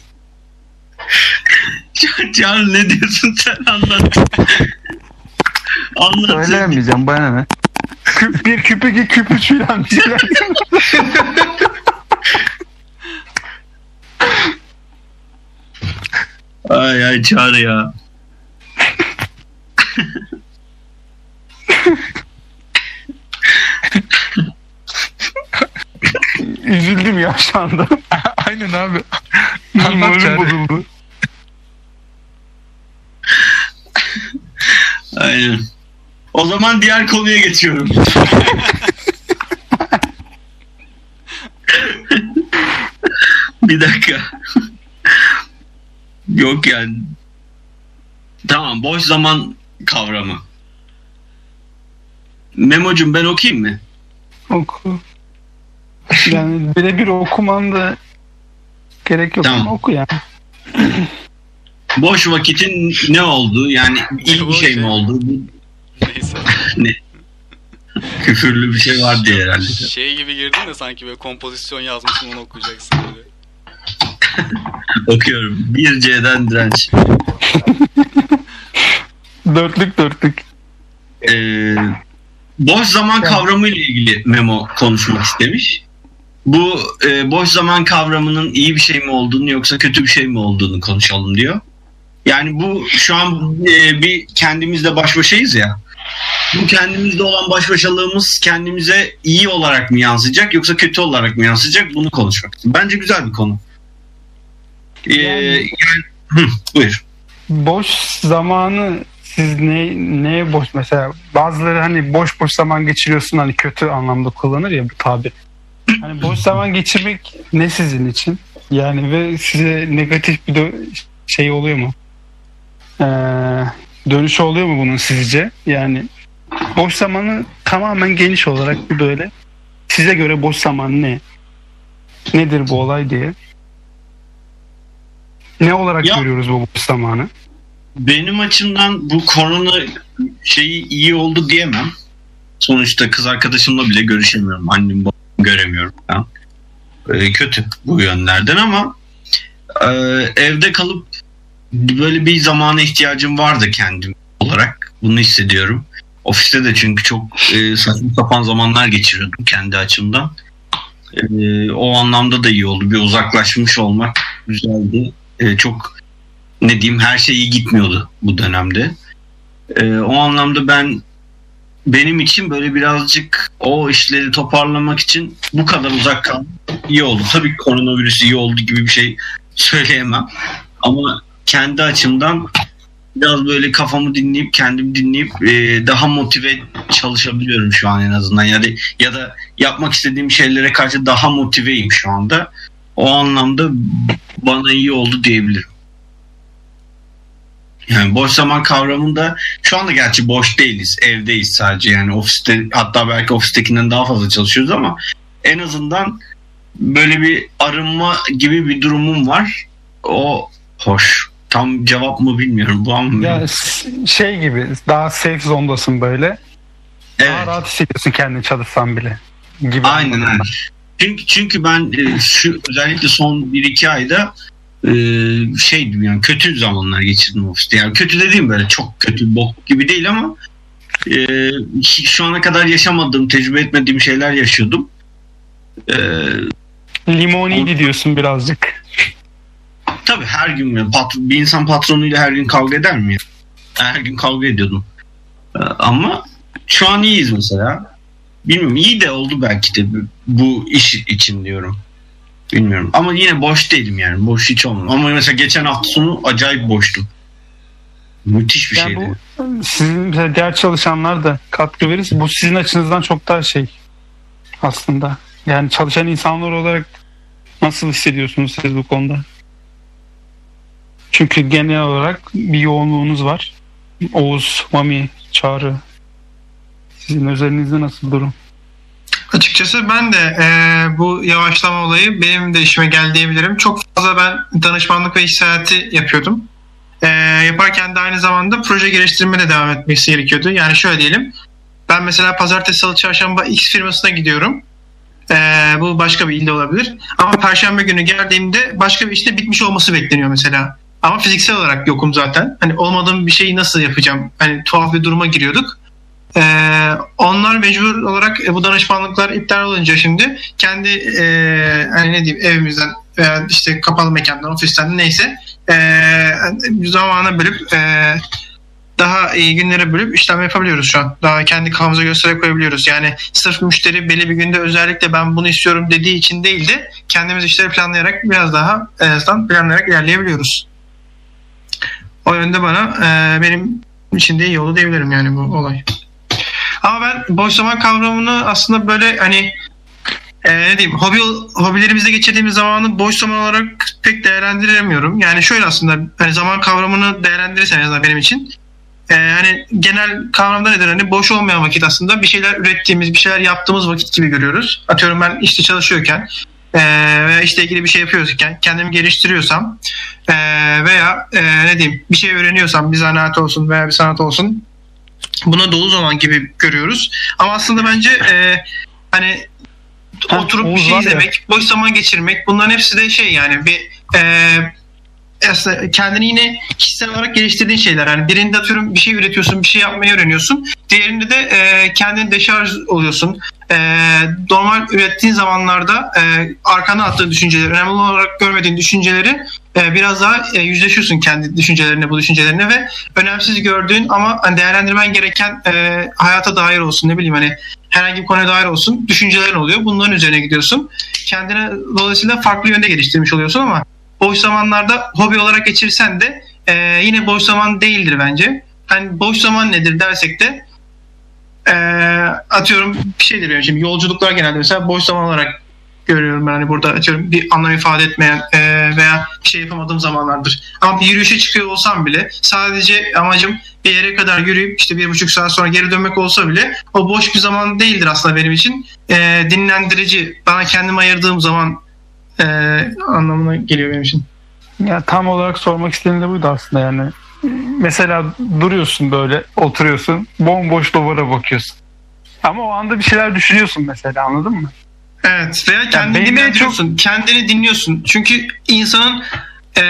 Can ne diyorsun sen anlat. Anlat. Söylemeyeceğim bana ne. küp bir küp iki küp üç filan bir şeyler. Ay ay çağrı ya. Üzüldüm ya şu anda. Aynen abi. Anlat bozuldu. Aynen. O zaman diğer konuya geçiyorum. bir dakika. Yok yani. Tamam boş zaman kavramı. Memo'cum ben okuyayım mı? Oku. Yani birebir okuman da gerek yok Tamam. ama oku yani. Boş vakitin ne olduğu yani iyi bir şey şey- mi oldu? Neyse. küfürlü bir şey var diye herhalde. Şey gibi girdin de sanki böyle kompozisyon yazmışsın onu okuyacaksın gibi. Okuyorum. 1C'den direnç. Dörtlük dörtlük. Ee, boş zaman kavramı ile ilgili memo konuşmak istemiş. Bu e, boş zaman kavramının iyi bir şey mi olduğunu yoksa kötü bir şey mi olduğunu konuşalım diyor. Yani bu şu an e, bir kendimizle baş başayız ya. Bu kendimizde olan baş başalığımız kendimize iyi olarak mı yansıyacak yoksa kötü olarak mı yansıyacak bunu konuşmak. Bence güzel bir konu. Ee, Yani- yani, buyur. Boş zamanı siz ne neye boş mesela bazıları hani boş boş zaman geçiriyorsun hani kötü anlamda kullanır ya bu tabir. Hani boş zaman geçirmek ne sizin için? Yani ve size negatif bir şey oluyor mu? Ee, dönüşü oluyor mu bunun sizce? Yani boş zamanı tamamen geniş olarak bir böyle size göre boş zaman ne? Nedir bu olay diye. Ne olarak Ya- görüyoruz bu boş zamanı? Benim açımdan bu korona şeyi iyi oldu diyemem. Sonuçta kız arkadaşımla bile görüşemiyorum. Annem babamı göremiyorum falan. Ee, kötü bu yönlerden ama e, evde kalıp böyle bir zamana ihtiyacım vardı kendim olarak. Bunu hissediyorum. Ofiste de çünkü çok e, saçma sapan zamanlar geçiriyordum kendi açımdan. E, o anlamda da iyi oldu. Bir uzaklaşmış olmak güzeldi. E, çok ne diyeyim her şey iyi gitmiyordu bu dönemde. Ee, o anlamda ben benim için böyle birazcık o işleri toparlamak için bu kadar uzak kalmak iyi oldu. Tabii koronavirüs iyi oldu gibi bir şey söyleyemem. Ama kendi açımdan biraz böyle kafamı dinleyip kendimi dinleyip e, daha motive çalışabiliyorum şu an en azından. Yani ya da yapmak istediğim şeylere karşı daha motiveyim şu anda. O anlamda bana iyi oldu diyebilirim. Yani boş zaman kavramında şu anda gerçi boş değiliz. Evdeyiz sadece yani ofiste hatta belki ofistekinden daha fazla çalışıyoruz ama en azından böyle bir arınma gibi bir durumum var. O hoş. Tam cevap mı bilmiyorum bu ama. Ya s- şey gibi daha safe zondasın böyle. Daha evet. rahat hissediyorsun kendini çalışsan bile. Gibi Aynen öyle. Çünkü çünkü ben e, şu özellikle son 1-2 ayda e, şeydim yani kötü zamanlar geçirdim ofiste. Yani kötü dediğim böyle çok kötü bok gibi değil ama e, şu ana kadar yaşamadığım, tecrübe etmediğim şeyler yaşıyordum. E. Limoniydi diyorsun birazcık. Tabii her gün yani patron, bir insan patronuyla her gün kavga eder mi? Her gün kavga ediyordum. E, ama şu an iyiyiz mesela. Bilmiyorum iyi de oldu belki de bu- iş için diyorum. Bilmiyorum. Ama yine boş değilim yani. Boş hiç olmadım. Ama mesela geçen hafta sonu acayip boştum. Müthiş bir Yani şeydi. bu sizin diğer çalışanlar da katkı verirse bu sizin açınızdan çok daha şey aslında. Yani çalışan insanlar olarak nasıl hissediyorsunuz siz bu konuda? Çünkü genel olarak bir yoğunluğunuz var. Oğuz, Mami, Çağrı. Sizin özelinizde nasıl durum? Açıkçası ben de e, bu yavaşlama olayı benim de işime geldi diyebilirim. Çok fazla ben danışmanlık ve iş seyahati yapıyordum. E, yaparken de aynı zamanda proje geliştirme de devam etmesi gerekiyordu. Yani şöyle diyelim. Ben mesela pazartesi, salı, çarşamba X firmasına gidiyorum. E, bu başka bir ilde olabilir. Ama perşembe günü geldiğimde başka bir işte bitmiş olması bekleniyor mesela. Ama fiziksel olarak yokum zaten. Hani olmadığım bir şeyi nasıl yapacağım? Hani tuhaf bir duruma giriyorduk. Ee, onlar mecbur olarak e, bu danışmanlıklar iptal olunca şimdi kendi e, hani ne diyeyim evimizden veya işte kapalı mekandan, ofisten neyse e, zamana bölüp e, daha iyi günlere bölüp işlem yapabiliyoruz şu an. Daha kendi kafamıza göstere koyabiliyoruz. Yani sırf müşteri belli bir günde özellikle ben bunu istiyorum dediği için değil de kendimiz işleri planlayarak biraz daha en azından planlayarak ilerleyebiliyoruz. O yönde bana e, benim için de iyi oldu diyebilirim yani bu olay. Ama ben boş zaman kavramını aslında böyle hani e, ne diyeyim hobi hobilerimizde geçirdiğimiz zamanı boş zaman olarak pek değerlendiremiyorum. Yani şöyle aslında hani zaman kavramını değerlendirirsen en benim için e, hani genel kavramda nedir hani boş olmayan vakit aslında bir şeyler ürettiğimiz bir şeyler yaptığımız vakit gibi görüyoruz. Atıyorum ben işte çalışıyorken e, veya işte ilgili bir şey yapıyorken kendimi geliştiriyorsam e, veya e, ne diyeyim bir şey öğreniyorsam bir zanaat olsun veya bir sanat olsun buna dolu zaman gibi görüyoruz. Ama aslında bence e, hani Ha, oturup bir şey ya. izlemek, boş zaman geçirmek bunların hepsi de şey yani bir e, aslında kendini yine kişisel olarak geliştirdiğin şeyler. Yani birinde atıyorum bir şey üretiyorsun, bir şey yapmayı öğreniyorsun. Diğerinde de e, kendini deşarj oluyorsun. E, normal ürettiğin zamanlarda e, arkana attığın düşünceleri, önemli olarak görmediğin düşünceleri e, biraz daha e, yüzleşiyorsun kendi düşüncelerine, bu düşüncelerine ve önemsiz gördüğün ama hani değerlendirmen gereken e, hayata dair olsun ne bileyim hani herhangi bir konuya dair olsun düşüncelerin oluyor. Bunların üzerine gidiyorsun. Kendine dolayısıyla farklı yönde geliştirmiş oluyorsun ama boş zamanlarda hobi olarak geçirsen de e, yine boş zaman değildir bence. Hani boş zaman nedir dersek de e, atıyorum bir şeydir benim şimdi yolculuklar genelde mesela boş zaman olarak görüyorum ben hani burada atıyorum bir anlam ifade etmeyen e, veya bir şey yapamadığım zamanlardır. Ama bir yürüyüşe çıkıyor olsam bile sadece amacım bir yere kadar yürüyüp işte bir buçuk saat sonra geri dönmek olsa bile o boş bir zaman değildir aslında benim için. E, dinlendirici, bana kendime ayırdığım zaman e, anlamına geliyor benim için. Ya tam olarak sormak istediğim de buydu aslında yani. Mesela duruyorsun böyle oturuyorsun bomboş duvara bakıyorsun. Ama o anda bir şeyler düşünüyorsun mesela anladın mı? Evet veya kendini benim en dinlendiriyorsun. Kendini dinliyorsun. Çünkü insanın e,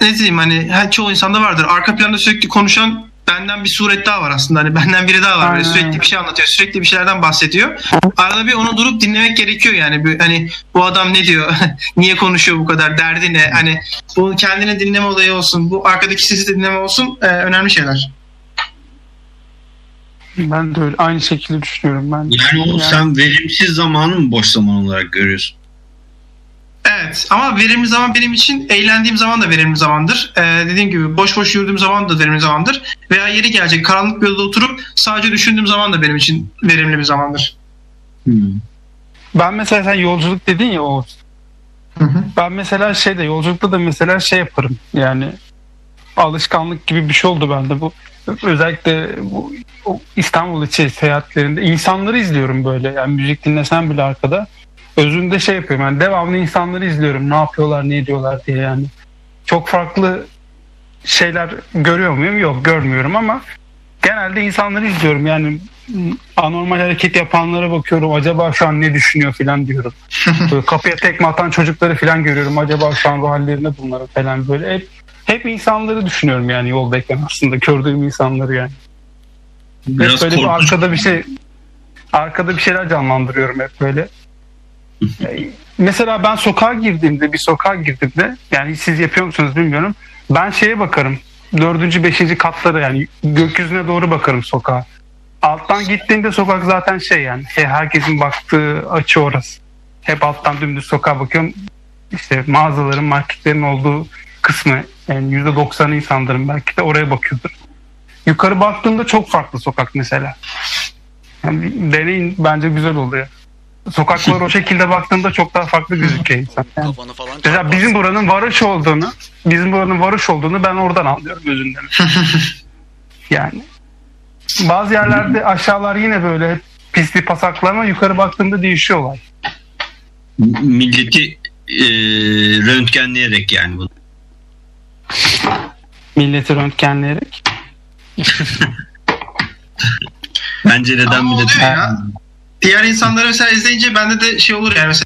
ne diyeyim hani her çoğu insanda vardır. Arka planda sürekli konuşan benden bir suret daha var aslında. Hani benden biri daha var. Böyle sürekli bir şey anlatıyor. Sürekli bir şeylerden bahsediyor. Arada bir onu durup dinlemek gerekiyor yani. Bir, hani bu adam ne diyor? Niye konuşuyor bu kadar? Derdi ne? Hani bu kendini dinleme olayı olsun. Bu arkadaki sesi de dinleme olsun. e, önemli şeyler. Ben de öyle aynı şekilde düşünüyorum ben. Yani o Yani- sen verimsiz zamanı mı boş zaman olarak görüyorsun? Evet ama verimli zaman benim için eğlendiğim zaman da verimli zamandır. Ee, dediğim gibi boş boş yürüdüğüm zaman da verimli zamandır. Veya yeri gelecek karanlık bir yolda oturup sadece düşündüğüm zaman da benim için verimli bir zamandır. Hmm. Ben mesela sen yolculuk dedin ya o. Hı hı. Ben mesela şeyde yolculukta da mesela şey yaparım yani alışkanlık gibi bir şey oldu bende bu. Özellikle bu İstanbul içi seyahatlerinde insanları izliyorum böyle yani müzik dinlesem bile arkada. Özünde şey yapıyorum yani devamlı insanları izliyorum ne yapıyorlar ne ediyorlar diye yani. Çok farklı şeyler görüyor muyum? Yok görmüyorum ama genelde insanları izliyorum yani anormal hareket yapanlara bakıyorum acaba şu an ne düşünüyor falan diyorum. Böyle kapıya tekme atan çocukları falan görüyorum. Acaba şu an ruh hallerinde bunları falan böyle. Hep, hep insanları düşünüyorum yani yoldayken aslında. Gördüğüm insanları yani. Hep Biraz böyle bir korkunç. arkada bir şey arkada bir şeyler canlandırıyorum hep böyle. Mesela ben sokağa girdiğimde bir sokağa girdiğimde yani siz yapıyor musunuz bilmiyorum. Ben şeye bakarım. Dördüncü, beşinci katlara yani gökyüzüne doğru bakarım sokağa. Alttan gittiğinde sokak zaten şey yani he- herkesin baktığı açı orası. Hep alttan dümdüz sokağa bakıyorum. İşte mağazaların, marketlerin olduğu kısmı yani yüzde doksanı insanların belki de oraya bakıyordur. Yukarı baktığımda çok farklı sokak mesela. Yani deneyin bence güzel oluyor. Sokaklar o şekilde baktığında çok daha farklı gözüküyor insan. Yani. Kafanı falan Mesela bizim buranın varoş olduğunu, bizim buranın varoş olduğunu ben oradan anlıyorum özünden. yani bazı yerlerde aşağılar yine böyle hep pisli pasaklı ama yukarı baktığında değişiyor olay. Milleti e, röntgenleyerek yani bunu. Milleti röntgenleyerek. Bile oluyor ya. Diğer insanları mesela izleyince bende de şey olur yani mesela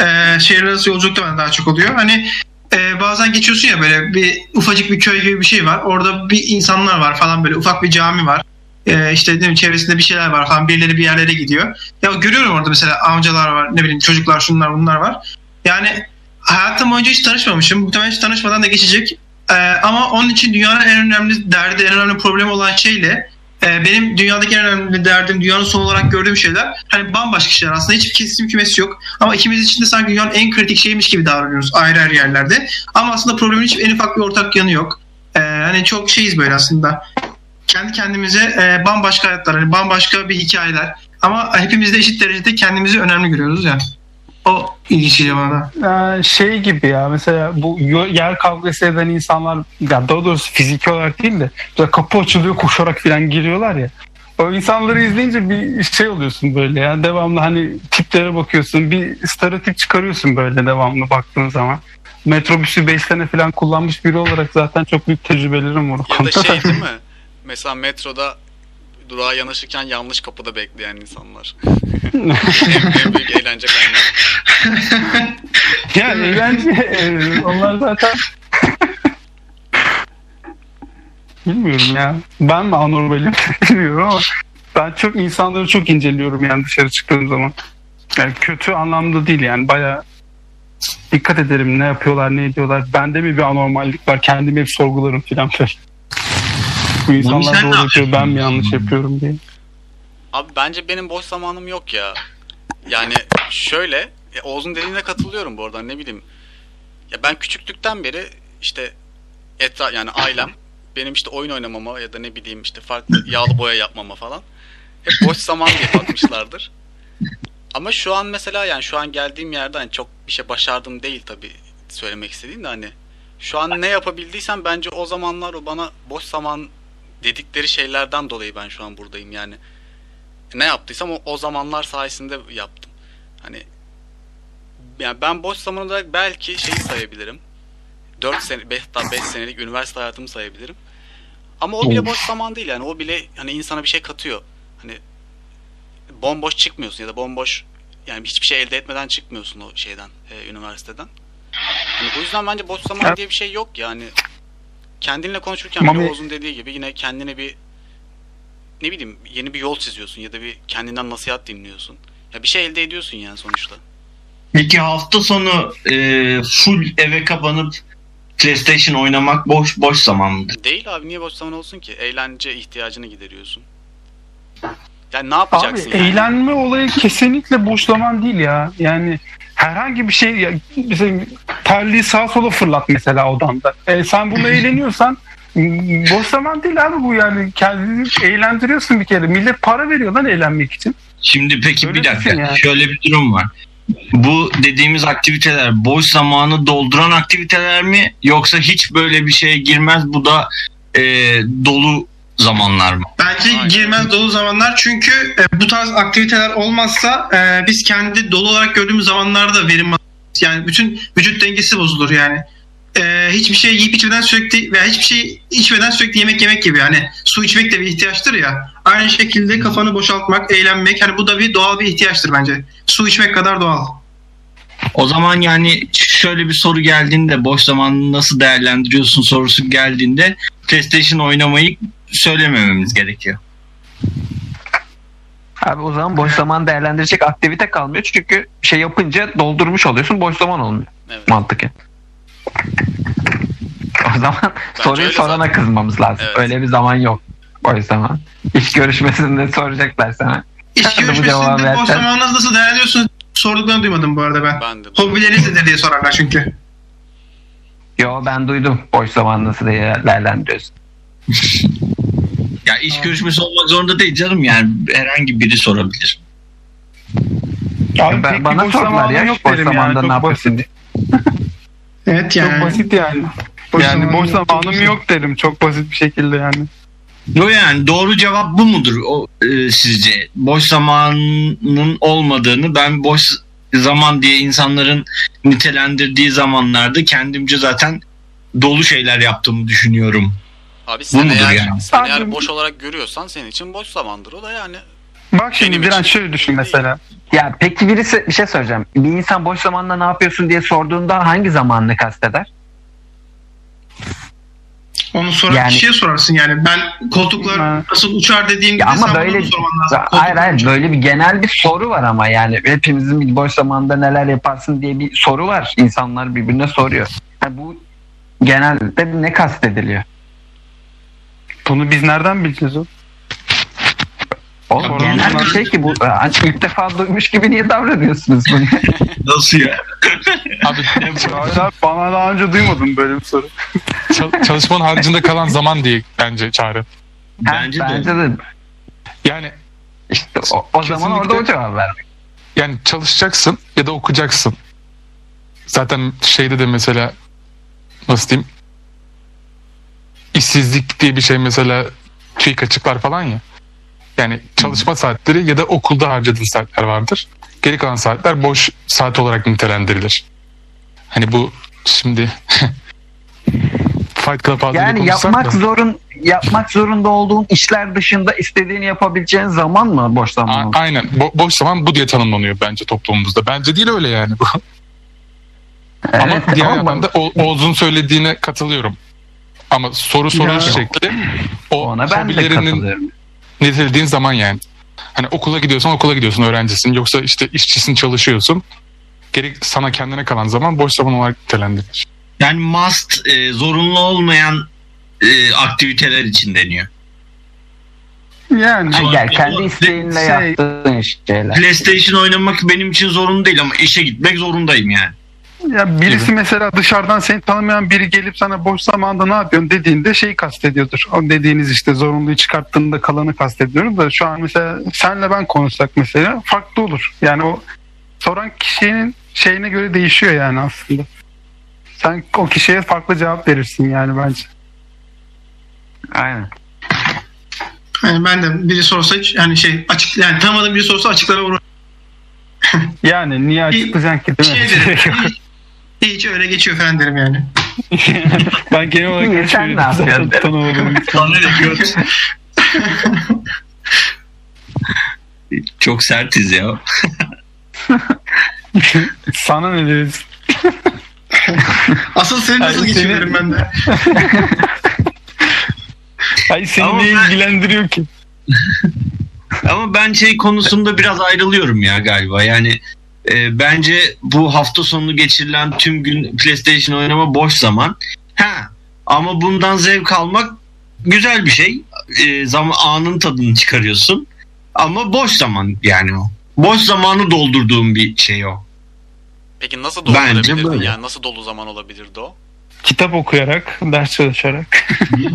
e, şehir arası yolculukta bende daha çok oluyor. Hani e, bazen geçiyorsun ya böyle bir ufacık bir köy gibi bir şey var. Orada bir insanlar var falan böyle ufak bir cami var. e, işte ne bileyim, çevresinde bir şeyler var falan birileri bir yerlere gidiyor. Ya görüyorum orada mesela amcalar var ne bileyim çocuklar şunlar bunlar var. Yani hayatım boyunca hiç tanışmamışım. Muhtemelen hiç tanışmadan da geçecek. E, ama onun için dünyanın en önemli derdi, en önemli problemi olan şeyle e, benim dünyadaki en önemli derdim, dünyanın son olarak gördüğüm şeyler hani bambaşka şeyler aslında. Hiçbir kesim kümesi yok. Ama ikimiz için de sanki dünyanın en kritik şeymiş gibi davranıyoruz ayrı ayrı yerlerde. Ama aslında problemin hiç en ufak bir ortak yanı yok. E, hani çok şeyiz böyle aslında. Kendi kendimize e, bambaşka hayatlar, hani bambaşka bir hikayeler. Ama hepimiz de eşit derecede kendimizi önemli görüyoruz ya. O ilginç geliyor bana. Ee, şey gibi ya mesela bu yer kavgası eden insanlar ya daha doğrusu fiziki olarak değil de kapı açılıyor koşarak falan giriyorlar ya. O insanları izleyince bir şey oluyorsun böyle ya devamlı hani tiplere bakıyorsun bir stereotip çıkarıyorsun böyle devamlı baktığın zaman. Metrobüsü 5 sene falan kullanmış biri olarak zaten çok büyük tecrübelerim var. o Ya da şey değil mi? Mesela metroda durağa yanaşırken yanlış kapıda bekleyen insanlar. en, en büyük eğlence kaynağı. Yani eğlence e, onlar zaten bilmiyorum ya. Ben mi anormalim bilmiyorum ama ben çok insanları çok inceliyorum yani dışarı çıktığım zaman. Yani kötü anlamda değil yani baya dikkat ederim ne yapıyorlar ne ediyorlar. Bende mi bir anormallik var kendimi hep sorgularım filan böyle. Bu insanlar sen ne doğru yapıyor ben mi yanlış yapıyorum diye. Abi bence benim boş zamanım yok ya. Yani şöyle, ya Oğuz'un dediğine katılıyorum bu arada ne bileyim. Ya ben küçüklükten beri işte etra yani ailem benim işte oyun oynamama ya da ne bileyim işte farklı yağlı boya yapmama falan hep boş zaman diye bakmışlardır. Ama şu an mesela yani şu an geldiğim yerde hani çok bir şey başardım değil tabii söylemek istediğim de hani şu an ne yapabildiysem bence o zamanlar o bana boş zaman dedikleri şeylerden dolayı ben şu an buradayım yani ne yaptıysam o, o zamanlar sayesinde yaptım. Hani yani ben boş zaman olarak belki şeyi sayabilirim. 4 sene 5 5 senelik üniversite hayatımı sayabilirim. Ama o bile boş zaman değil yani. O bile hani insana bir şey katıyor. Hani bomboş çıkmıyorsun ya da bomboş yani hiçbir şey elde etmeden çıkmıyorsun o şeyden, e, üniversiteden. Hani bu yüzden bence boş zaman diye bir şey yok yani. Kendinle konuşurken bile Mami- Oğuz'un dediği gibi yine kendine bir ne bileyim yeni bir yol çiziyorsun ya da bir kendinden nasihat dinliyorsun. Ya bir şey elde ediyorsun yani sonuçta. Peki hafta sonu e, full eve kapanıp PlayStation oynamak boş boş zaman mıdır? Değil abi niye boş zaman olsun ki? Eğlence ihtiyacını gideriyorsun. Yani ne Abi yapacaksın yani? eğlenme olayı kesinlikle boş zaman değil ya. Yani herhangi bir şey ya, mesela terliği sağa sola fırlat mesela odanda. E, sen bununla eğleniyorsan boş zaman değil abi bu yani kendini eğlendiriyorsun bir kere. Millet para veriyor lan eğlenmek için. Şimdi peki Öyle bir dakika düşün yani. şöyle bir durum var. Bu dediğimiz aktiviteler boş zamanı dolduran aktiviteler mi yoksa hiç böyle bir şeye girmez bu da e, dolu zamanlar mı? Bence Aynen. girmez dolu zamanlar çünkü e, bu tarz aktiviteler olmazsa e, biz kendi dolu olarak gördüğümüz zamanlarda verim yani bütün vücut dengesi bozulur yani. E, hiçbir şey yiyip içmeden sürekli veya hiçbir şey içmeden sürekli yemek yemek gibi yani su içmek de bir ihtiyaçtır ya. Aynı şekilde kafanı boşaltmak, eğlenmek hani bu da bir doğal bir ihtiyaçtır bence. Su içmek kadar doğal. O zaman yani şöyle bir soru geldiğinde boş zamanını nasıl değerlendiriyorsun sorusu geldiğinde PlayStation oynamayı söylemememiz gerekiyor. Abi o zaman boş zaman değerlendirecek aktivite kalmıyor. Çünkü şey yapınca doldurmuş oluyorsun. Boş zaman olmuyor. Evet. Mantıken. O zaman soruyu öyle sorana zaten. kızmamız lazım. Evet. Öyle bir zaman yok. Boş zaman. İş görüşmesinde soracaklar sana. İş Sen görüşmesinde boş zamanınızı nasıl değerlendiriyorsunuz sorduklarını duymadım bu arada ben. Ben de. Hobileriniz nedir diye sorarlar çünkü. Yo ben duydum. Boş zaman nasıl değerlendiriyorsun. Ya iş görüşmesi olmak zorunda değil canım yani herhangi biri sorabilir. Abi Ben- bana boş sordular ya yok boş derim zamanda yani. ne yapıyorsun. Evet yani. Çok basit yani. Boş yani zamanım boş yok zamanım yok derim. Çok basit bir şekilde yani. Yo yani doğru cevap bu mudur o e, sizce? Boş zamanın olmadığını ben boş zaman diye insanların nitelendirdiği zamanlarda kendimce zaten dolu şeyler yaptığımı düşünüyorum. Abi sen mudur eğer, yani? sen eğer boş olarak görüyorsan senin için boş zamandır o da yani. Bak şimdi için şöyle düşün mesela. Ya peki birisi bir şey söyleyeceğim. Bir insan boş zamanda ne yapıyorsun diye sorduğunda hangi zamanını kasteder? Onu soran Yani- kişiye sorarsın yani. Ben koltuklar Ha. nasıl uçar dediğimde Ya ama böyle- sorman lazım. Koltuklar hayır hayır uçar. böyle bir genel bir soru var ama yani hepimizin bir boş zamanında neler yaparsın diye bir soru var. İnsanlar birbirine soruyor. Yani bu genelde ne kastediliyor? Bunu biz nereden bileceğiz o? Oğlum genel bir şey ki bu Hani ilk defa duymuş gibi niye davranıyorsunuz bunu? Nasıl ya? Abi Hayır bana daha önce duymadım böyle bir soru. çal- çalışmanın haricinde kalan zaman diye bence çağrı. Bence de. Bence de Yani işte o, o zaman orada o cevap ver. yani çalışacaksın ya da okuyacaksın. Zaten şeyde de mesela nasıl diyeyim işsizlik diye bir şey mesela TÜİK açıklar falan ya. Yani çalışma saatleri ya da okulda harcadığın saatler vardır. Geri kalan saatler boş saat olarak nitelendirilir. Hani bu şimdi Fight Club Yani yapmak da- zorun yapmak zorunda olduğun işler dışında istediğini yapabileceğin zaman mı boş zaman A- aynen. Bo- boş zaman bu diye tanımlanıyor bence toplumumuzda. Bence değil öyle yani bu. Ama Evet, diğer ama yandan da O- Oğuz'un söylediğine katılıyorum. Ama soru soru Ya. şekli o ona ben hobilerinin nitelediğin zaman yani. Hani okula gidiyorsan okula gidiyorsun öğrencisin. Yoksa işte işçisin çalışıyorsun. Geri sana kendine kalan zaman boş zaman olarak nitelendirilir. Yani must e, zorunlu olmayan e, aktiviteler için deniyor. Yani Ama- gel kendi isteğinle Şey- yaptığın şeyler. PlayStation oynamak benim için zorunlu değil ama işe gitmek zorundayım yani. Ya birisi Gibi. mesela dışarıdan seni tanımayan biri gelip sana boş zamanda ne yapıyorsun dediğinde şeyi kastediyordur. O dediğiniz işte zorunluyu çıkarttığında kalanı kastediyorum da şu an mesela senle ben konuşsak mesela farklı olur. Yani o soran kişinin şeyine göre değişiyor yani aslında. Sen o kişiye farklı cevap verirsin yani bence. Aynen. Yani ben de biri sorsa yani şey açık yani tanımadığım biri sorsa açıklara vurur. Yani niye açıklayacaksın ki değil mi? Şey. Hiç, hiç öyle geçiyor falan derim yani. ben genel olarak Niye, sen ne yapıyorsun? tanımadığım Çok sertiz ya. Sana ne deriz? Asıl seni nasıl Ay, geçiyor seni- ben de. Ay seni Ama ne ben- ilgilendiriyor ki? Ama ben şey konusunda biraz ayrılıyorum ya galiba. Yani e, bence bu hafta sonu geçirilen tüm gün PlayStation oynama boş zaman. Ha ama bundan zevk almak güzel bir şey. E, zaman anın tadını çıkarıyorsun. Ama boş zaman yani o. Boş zamanı doldurduğum bir şey o. Peki nasıl doldurabilirdin yani? Nasıl dolu zaman olabilirdi o? Kitap okuyarak, ders çalışarak.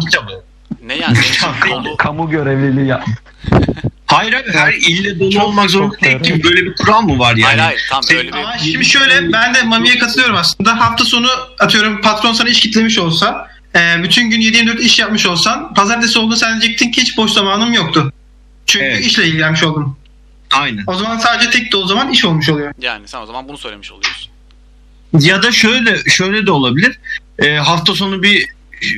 Kitabı. Ne yani? Senin dolu... Kamu görevliliği yap. Hayır hayır her ille dolu olmak zorunda değil ki. Böyle bir kural mı var yani? Hayır hayır tam Sen- öyle bir... Şimdi şöyle ben de Mami'ye katılıyorum aslında. Hafta sonu atıyorum patron sana iş kitlemiş olsa e, bütün gün 7-24 iş yapmış olsan pazartesi olduğunda sen diyecektin ki hiç boş zamanım yoktu. Çünkü Evet. işle ilgilenmiş oldum. Aynen. O zaman sadece tek de o zaman iş olmuş oluyor. Yani sen o zaman bunu söylemiş oluyorsun. Ya da şöyle şöyle de olabilir. E, hafta sonu bir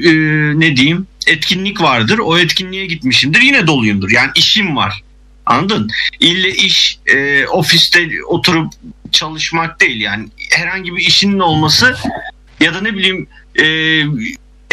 e, ne diyeyim etkinlik vardır. O etkinliğe gitmişimdir. Yine doluyumdur. Yani işim var. Anladın? İlle iş e, ofiste oturup çalışmak değil yani. Herhangi bir işinin olması ya da ne bileyim e,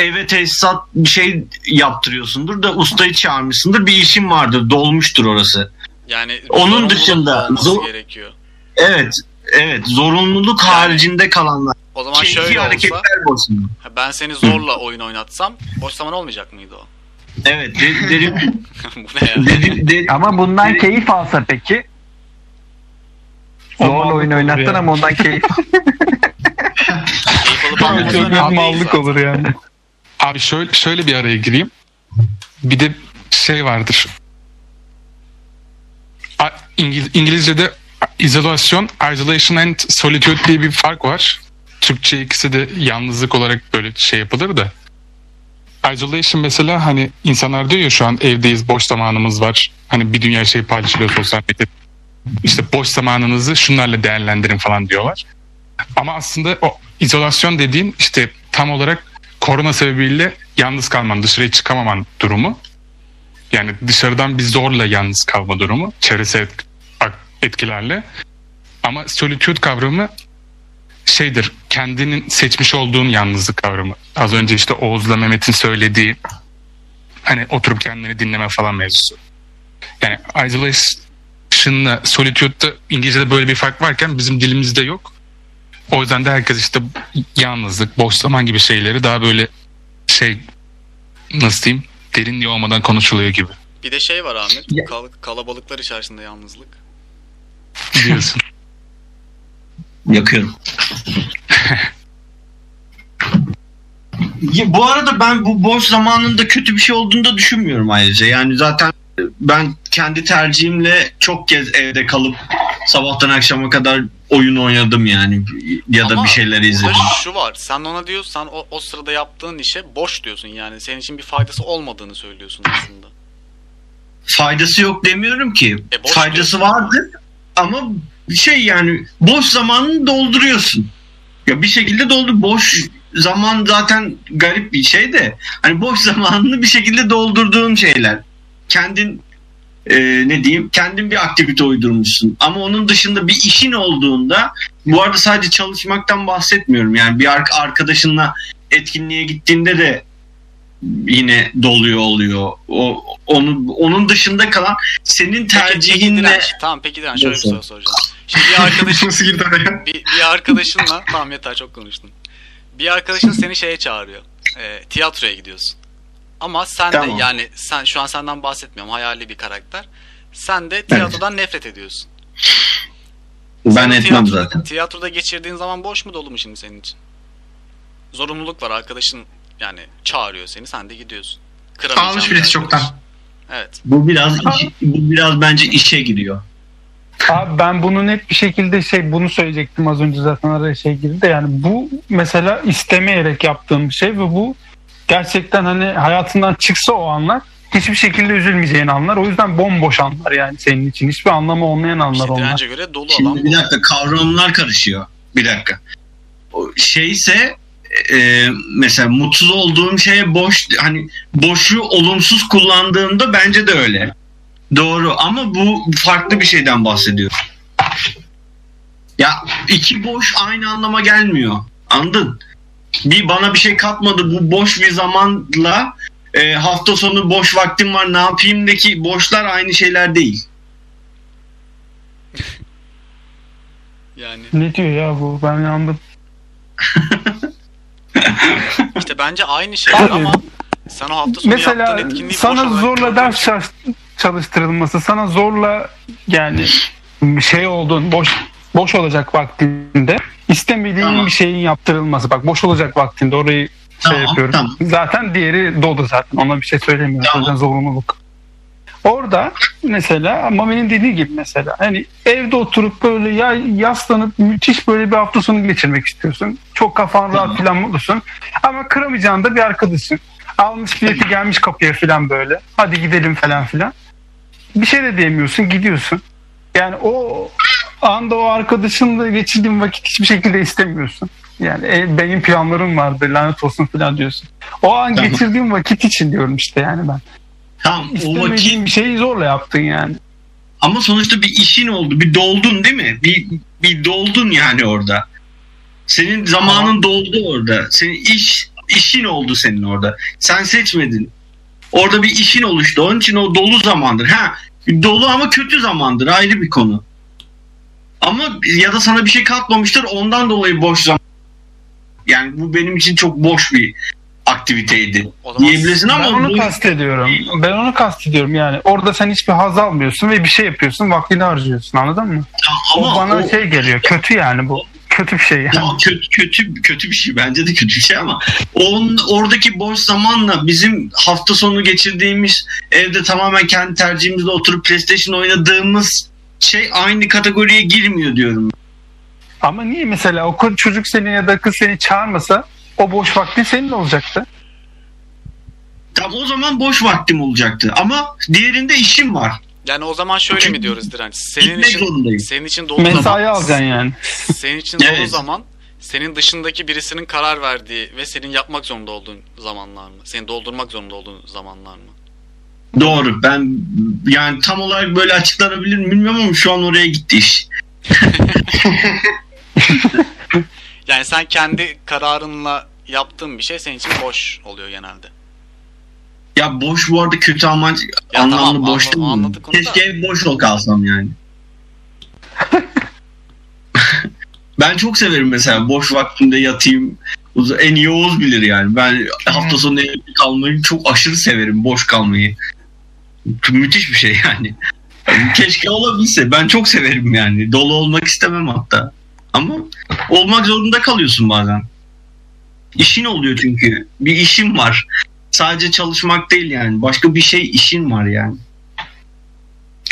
eve tesisat bir şey yaptırıyorsundur da ustayı çağırmışsındır. Bir işin vardır. Dolmuştur orası. Yani Onun dışında zor- gerekiyor. Evet. Evet. Zorunluluk Yani- haricinde kalanlar. O zaman Keyfi şöyle olsa olsun. ben seni zorla oyun oynatsam boş zaman olmayacak mıydı o? Evet. de- derim, Bu ne ya? derim, derim, Ama bundan keyif alsa peki? Zorla oyun oynattın ama ondan keyif Keyif alıp Çok değil mallık olur yani. Abi şöyle, şöyle bir araya gireyim. Bir de şey vardır. A- İngil- İngilizce'de izolasyon, isolation and solitude diye bir fark var. Türkçe ikisi de yalnızlık olarak böyle şey yapılır da. Isolation mesela hani insanlar diyor ya şu an evdeyiz, boş zamanımız var. Hani bir dünya şey paylaşılıyor sosyal medyada. İşte boş zamanınızı şunlarla değerlendirin falan diyorlar. Ama aslında o izolasyon dediğin işte tam olarak korona sebebiyle yalnız kalman, dışarıya çıkamaman durumu. Yani dışarıdan bir zorla yalnız kalma durumu. Çevresel et- etkilerle. Ama solitude kavramı şeydir. kendinin seçmiş olduğun yalnızlık kavramı. Az önce işte Oğuz'la Mehmet'in söylediği hani oturup kendini dinleme falan mevzusu. Yani isolation'la solitude'da İngilizce'de böyle bir fark varken bizim dilimizde yok. O yüzden de herkes işte yalnızlık, boş zaman gibi şeyleri daha böyle şey nasıl diyeyim derinliği olmadan konuşuluyor gibi Bir de şey var Ahmet. Kal- kalabalıklar içerisinde yalnızlık. diyorsun. Yakıyorum. Ya, bu arada ben bu boş zamanında kötü bir şey olduğunu da düşünmüyorum ayrıca. Yani zaten ben kendi tercihimle çok kez evde kalıp sabahtan akşama kadar oyun oynadım yani ya da Ama bir şeyler izledim. şu var. Sen ona diyorsan o, o sırada yaptığın işe boş diyorsun yani. Senin için bir faydası olmadığını söylüyorsun aslında. Faydası yok demiyorum ki. E, Faydası diyorsun. vardı ama şey yani boş zamanını dolduruyorsun. Ya bir şekilde doldur. Boş zaman zaten garip bir şey de hani boş zamanını bir şekilde doldurduğun şeyler. Kendin e, ne diyeyim kendin bir aktivite uydurmuşsun. Ama onun dışında bir işin olduğunda bu arada sadece çalışmaktan bahsetmiyorum. Yani bir ar- arkadaşınla etkinliğe gittiğinde de yine doluyor oluyor. O onun onun dışında kalan senin Peki, peki tercihinle direnç. Tamam peki direnç. Şöyle bir soru soracağım. Şimdi bir arkadaşın Nasıl girdi araya? bir, bir arkadaşınla tamam yeter çok konuştun. Bir arkadaşın seni şeye çağırıyor. E, tiyatroya gidiyorsun. Ama sen Tamam. de yani sen şu an senden bahsetmiyorum. Hayali bir karakter. Sen de tiyatrodan nefret ediyorsun. ben Sen etmem tiyatro- zaten. Tiyatroda geçirdiğin zaman boş mu dolu mu şimdi senin için? Zorunluluk var arkadaşın yani çağırıyor seni sen de gidiyorsun. Almış bileti çoktan. Evet. Bu biraz iş- bu biraz bence işe giriyor. Abi ben bunu net bir şekilde şey bunu söyleyecektim az önce zaten araya şey girdi de yani bu mesela istemeyerek yaptığım bir şey ve bu gerçekten hani hayatından çıksa o anlar hiçbir şekilde üzülmeyeceğin anlar. O yüzden bomboş anlar yani senin için. Hiçbir anlamı olmayan anlar İşte onlar. göre dolu Şimdi alan bir dakika kavramlar karışıyor. Bir dakika. O şeyse e, mesela mutsuz olduğum şeye boş hani boşu olumsuz kullandığımda bence de öyle. Doğru ama bu farklı bir şeyden bahsediyor. Ya iki boş aynı anlama gelmiyor. Anladın? Bir bana bir şey katmadı bu boş bir zamanla e, hafta sonu boş vaktim var ne yapayımdaki boşlar aynı şeyler değil. Yani Ne diyor ya bu ben anladım. işte bence aynı şeyler ama sen o hafta sonu Mesela yaptığın etkinliği sana zorla ders çalıştırılması, sana zorla yani şey olduğun boş boş olacak vaktinde istemediğin Tamam. bir şeyin yaptırılması. Bak boş olacak vaktinde orayı şey Tamam, yapıyorum. tamam. Zaten diğeri dolu zaten. Ona bir şey söylemiyorum. Tamam. Zorunluluk. Orada mesela Mami'nin dediği gibi mesela hani evde oturup böyle ya yaslanıp müthiş böyle bir hafta sonu geçirmek istiyorsun. Çok kafan rahat falan mutlusun. Ama kıramayacağın da bir arkadaşın. Almış bileti gelmiş kapıya falan böyle. Hadi gidelim falan filan. Bir şey de diyemiyorsun gidiyorsun. Yani o anda o arkadaşınla geçirdiğin vakit hiçbir şekilde istemiyorsun. Yani e, benim planlarım vardı lanet olsun falan diyorsun. O an geçirdiğim vakit için diyorum işte yani ben. Tamam o vakit bir şeyi zorla yaptın yani. Ama sonuçta bir işin oldu. Bir doldun değil mi? Bir, bir doldun yani orada. Senin zamanın doldu orada. Senin iş işin oldu senin orada. Sen seçmedin. Orada bir işin oluştu. Onun için o dolu zamandır. Ha, dolu ama kötü zamandır. Ayrı bir konu. Ama ya da sana bir şey katmamıştır. Ondan dolayı boş zaman. Yani bu benim için çok boş bir aktiviteydi. Diyebilirsin Ben ama onu bu- kastediyorum. Ben onu kastediyorum yani. Orada sen hiçbir haz almıyorsun ve bir şey yapıyorsun. Vaktini harcıyorsun anladın mı? ama o bana o- şey geliyor. Kötü yani bu. Kötü bir şey yani. Ya kötü kötü kötü bir şey bence de kötü bir şey ama onun oradaki boş zamanla bizim hafta sonu geçirdiğimiz evde tamamen kendi tercihimizle oturup PlayStation oynadığımız şey aynı kategoriye girmiyor diyorum. Ama niye mesela o çocuk seni ya da kız seni çağırmasa o boş vaktin senin olacaktı. Tam o zaman boş vaktim olacaktı ama diğerinde işim var. Yani o zaman şöyle Çünkü mi diyoruz direnç? Senin gitmek için zorundayım. senin için dolu Mesai zaman alacaksın yani. senin için dolu Evet. zaman senin dışındaki birisinin karar verdiği ve senin yapmak zorunda olduğun zamanlar mı? Seni doldurmak zorunda olduğun zamanlar mı? Doğru. Ben yani tam olarak böyle açıklanabilir mi bilmiyorum ama şu an oraya gitti iş. Yani sen kendi kararınla yaptığın bir şey senin için boş oluyor genelde. Ya boş bu arada kötü amaç Ya anlamlı tamam, boş değil mi? Keşke ev boş ol kalsam yani. ben çok severim mesela boş vaktimde yatayım. En iyi Oğuz bilir yani. Ben hafta sonu evde kalmayı çok aşırı severim. Boş kalmayı. Müthiş bir şey yani. Keşke olabilse. Ben çok severim yani. Dolu olmak istemem hatta. Ama olmak zorunda kalıyorsun bazen. İşin oluyor çünkü. Bir işin var. Sadece çalışmak değil yani. Başka bir şey işin var yani.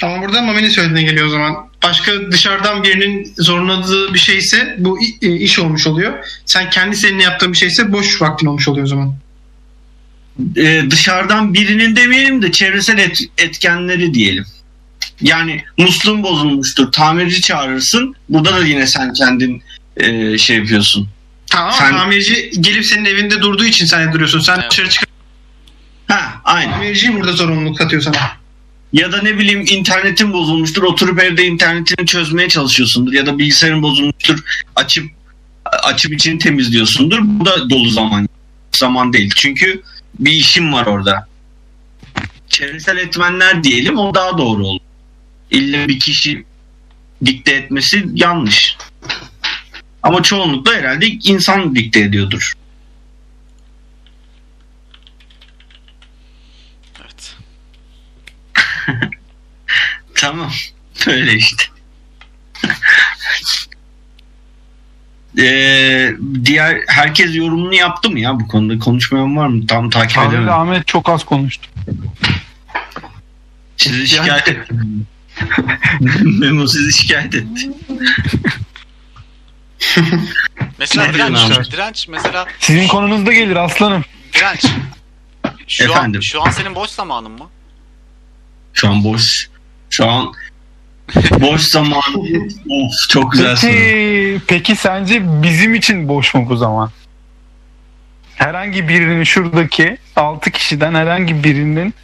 Ama burada Mami'nin söylediğine geliyor o zaman. Başka dışarıdan birinin zorladığı bir şeyse bu i- e, iş olmuş oluyor. Sen kendi seninle yaptığın bir şeyse boş vaktin olmuş oluyor o zaman. Ee, dışarıdan birinin demeyelim de çevresel et- etkenleri diyelim. Yani musluğun bozulmuştur. Tamirci çağırırsın. Burada da yine sen kendin e, şey yapıyorsun. Tamam Sen- tamirci gelip senin evinde durduğu için sen duruyorsun. Sen Evet. dışarı çıkar. Ha, aynen. Tamirci burada sorumluluk atıyor sana. Ya da ne bileyim internetin bozulmuştur. Oturup evde internetini çözmeye çalışıyorsundur. Ya da bilgisayarın bozulmuştur. Açıp açıp içini temizliyorsundur. Bu da dolu zaman. Zaman değil. Çünkü bir işim var orada. Çevresel etmenler diyelim o daha doğru olur. İlle bir kişi dikte etmesi yanlış. Ama çoğunlukla herhalde insan dikte ediyordur. Evet. Tamam. Öyle işte. Ee, diğer herkes yorumunu yaptı mı ya bu konuda? Konuşmayan var mı? Tam takip Ahmet, edemedim. Ahmet çok az konuştu. Sizi şikayet etti. Memo sizi şikayet etti. Mesela direnç, direnç mesela Sizin konunuzda gelir aslanım. direnç. Şu an, Efendim? şu an senin boş zamanın mı? Şu an boş. Şu an boş zaman. of çok güzel. Peki, peki sence bizim için boş mu bu zaman? Herhangi birinin şuradaki 6 kişiden herhangi birinin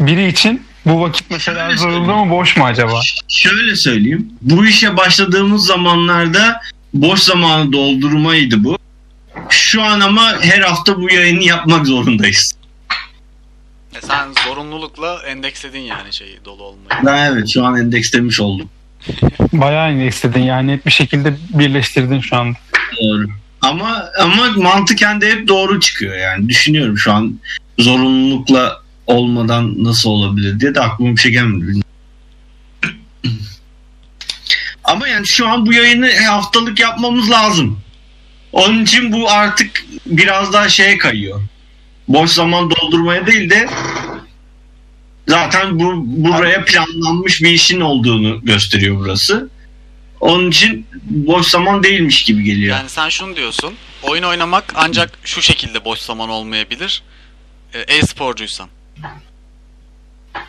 biri için bu vakit mesela zorunda mı boş mu acaba? Şöyle söyleyeyim. Bu işe başladığımız zamanlarda boş zamanı doldurmaydı bu. Şu an ama her hafta bu yayını yapmak zorundayız. E sen zorunlulukla endeksledin yani şeyi dolu olmayı. Ben evet şu an endekslemiş oldum. Bayağı indekledin yani net bir şekilde birleştirdin şu anda. Doğru. Ama ama mantıken de hep doğru çıkıyor yani. Düşünüyorum şu an zorunlulukla olmadan nasıl olabilir diye de aklıma bir şey gelmedi. Ama yani şu an bu yayını haftalık yapmamız lazım. Onun için bu artık biraz daha şeye kayıyor. Boş zaman doldurmaya değil de zaten bu buraya planlanmış bir işin olduğunu gösteriyor burası. Onun için boş zaman değilmiş gibi geliyor. Yani sen şunu diyorsun. Oyun oynamak ancak şu şekilde boş zaman olmayabilir. E, E-sporcuysan.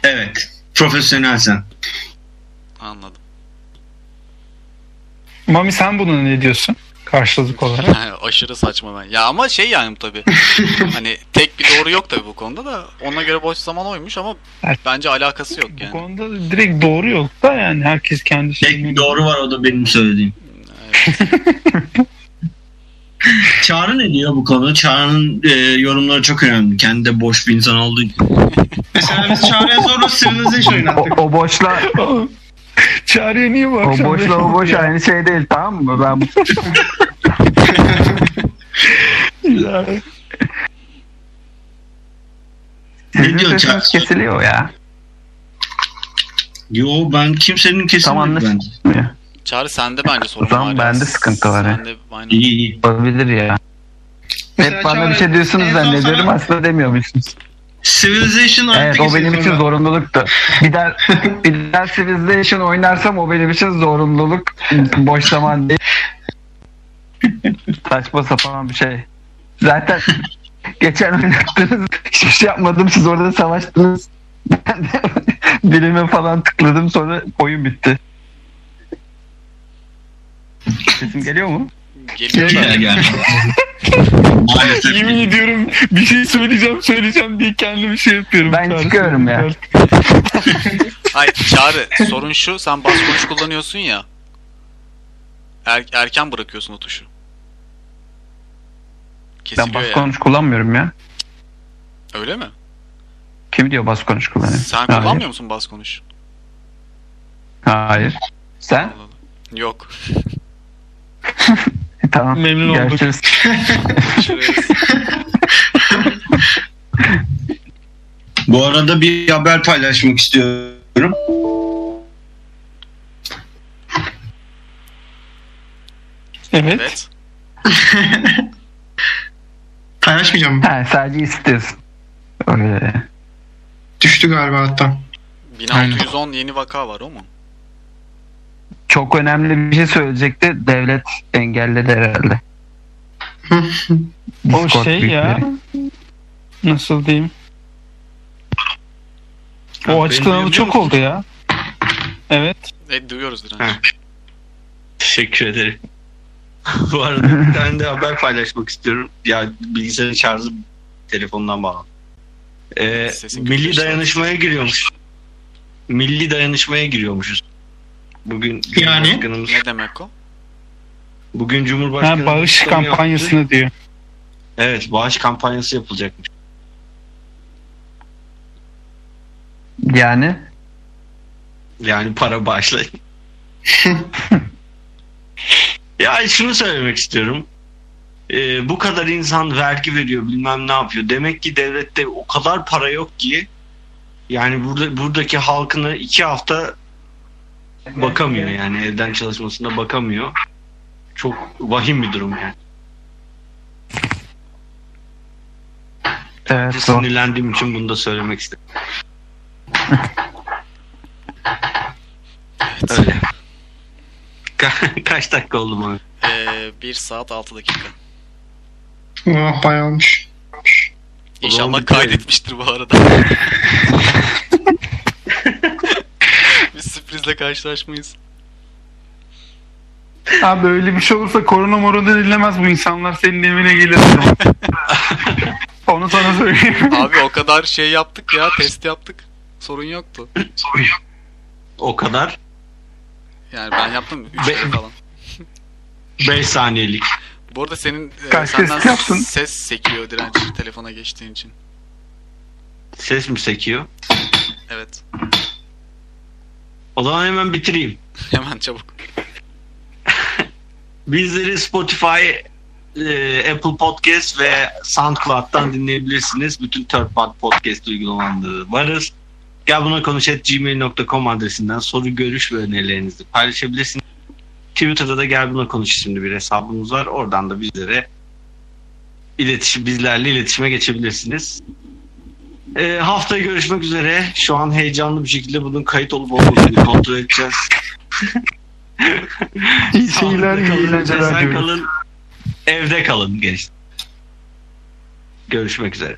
Evet. Profesyonelsen. Anladım. Mami sen buna ne diyorsun? Karşılık olarak. Aşırı saçma ben. Ya ama şey yani bu tabii. hani tek bir doğru yok tabii bu konuda da. Ona göre boş zaman oymuş ama Evet. bence alakası yok Bu yani. konuda direkt doğru yok da yani herkes kendi Tek şeyini... bir doğru var o da benim söylediğim. Evet. Çağrı ne diyor bu konu? Çağrı'nın e, yorumları çok önemli. Kendi de boş bir insan olduğu için. Mesela biz Çağrı'ya zorla Civilization O, oynattık. o boşla Çağrı'ya niye bu o akşam boşla o boş aynı şey değil tamam mı? Ben Ya. Ne sizin diyor sesiniz Çağrı? kesiliyor ya. Yo ben kimsenin Tam kesinlikle bence. Çağrı sende bence sorun O zaman var. ya. bende sıkıntı var ya. Sende aynen. İyi iyi. Olabilir ya. Mesela Hep bana Çağrı, bir şey diyorsunuz zannediyorum sana- aslında demiyormuşsunuz. Civilization Evet o işte benim için sonra. zorunluluktu. Bir daha, bir daha Civilization oynarsam o benim için zorunluluk. Boş zaman değil. Saçma sapan bir şey. Zaten geçen oynattınız. Hiçbir şey yapmadım. Siz orada savaştınız. Ben de bilime falan tıkladım sonra oyun bitti. Sesim geliyor mu? Geliyor da. Gel gel. Maalesef. Yemin ediyorum bir şey söyleyeceğim söyleyeceğim diye kendimi şey yapıyorum. Ben Çağrı. çıkıyorum ya. Hayır Çağrı sorun şu sen bas konuş kullanıyorsun ya. Er- erken bırakıyorsun o tuşu. Ben Kesiliyor bas yani. konuş kullanmıyorum ya. Öyle mi? Kim diyor bas konuş kullanıyorum? Sen Hayır. kullanmıyor musun bas konuş? Hayır. Sen? Yok. E, tamam. Memnun olduk. Görüşürüz. Bu arada bir haber paylaşmak istiyorum. Evet. evet. Paylaşmayacağım. Ha, sadece istiyorsun. Öyle. Düştü galiba hatta. 1610 yeni vaka var o mu? Çok önemli bir şey söyleyecekti. Devlet engelledi herhalde. O Discord şey ya. büyükleri. Nasıl diyeyim? O duyabiliyor çok musun? oldu ya. Evet. E, duyuyoruz direnç. Teşekkür ederim. Bu arada bir tane de haber paylaşmak istiyorum. Ya bilgisayarın şarjı telefondan bağlı. Ee, Sesin milli kötü. dayanışmaya giriyormuş. Milli dayanışmaya giriyormuşuz. Bugün Yani? Cumhurbaşkanımız, Ne demek o? bugün Ha, Cumhurbaşkanımız bağış açıklama yaptı. kampanyasını diyor. Evet, bağış kampanyası yapılacakmış. Yani Yani para bağışlayın. ya şunu söylemek istiyorum. Ee, bu kadar insan vergi veriyor bilmem ne yapıyor. Demek ki devlette o kadar para yok ki yani burada buradaki halkına iki hafta bakamıyor yani evden çalışmasına bakamıyor. Çok vahim bir durum yani. evet. Sinirlendiğim için bunu da söylemek istedim. Öyle. Ka- Kaç dakika oldu mu? Ee, 1 saat 6 dakika. Oh bayağı olmuş. İnşallah kaydetmiştir bu arada. Sürprizle karşılaşmayız. Abi öyle bir şey olursa korona morona dinlemez bu insanlar senin evine gelir. Onu sana söyleyeyim. Abi o kadar şey yaptık ya test yaptık. Sorun yoktu. O kadar. Yani ben yaptım 3 Be- falan. 5 saniyelik. Bu arada senin e, Kaç senden test yaptın? ses sekiyor direnç telefona geçtiğin için. Ses mi sekiyor? Evet. O zaman hemen bitireyim. Hemen çabuk. Bizleri Spotify, e, Apple Podcast ve SoundCloud'dan dinleyebilirsiniz. Bütün third party podcast uygulamalarında varız. Gel buna konuş gmail.com adresinden soru, görüş ve önerilerinizi paylaşabilirsiniz. Twitter'da da gel buna konuş isimli bir hesabımız var. Oradan da bizlere iletişim, bizlerle iletişime geçebilirsiniz. E, haftaya görüşmek üzere. Şu an heyecanlı bir şekilde bunun kayıt olup olmadığını kontrol edeceğiz. İyi şeyler, Sağlıklı iyi eğlenceler kalın, evde kalın gençler. Görüşmek üzere.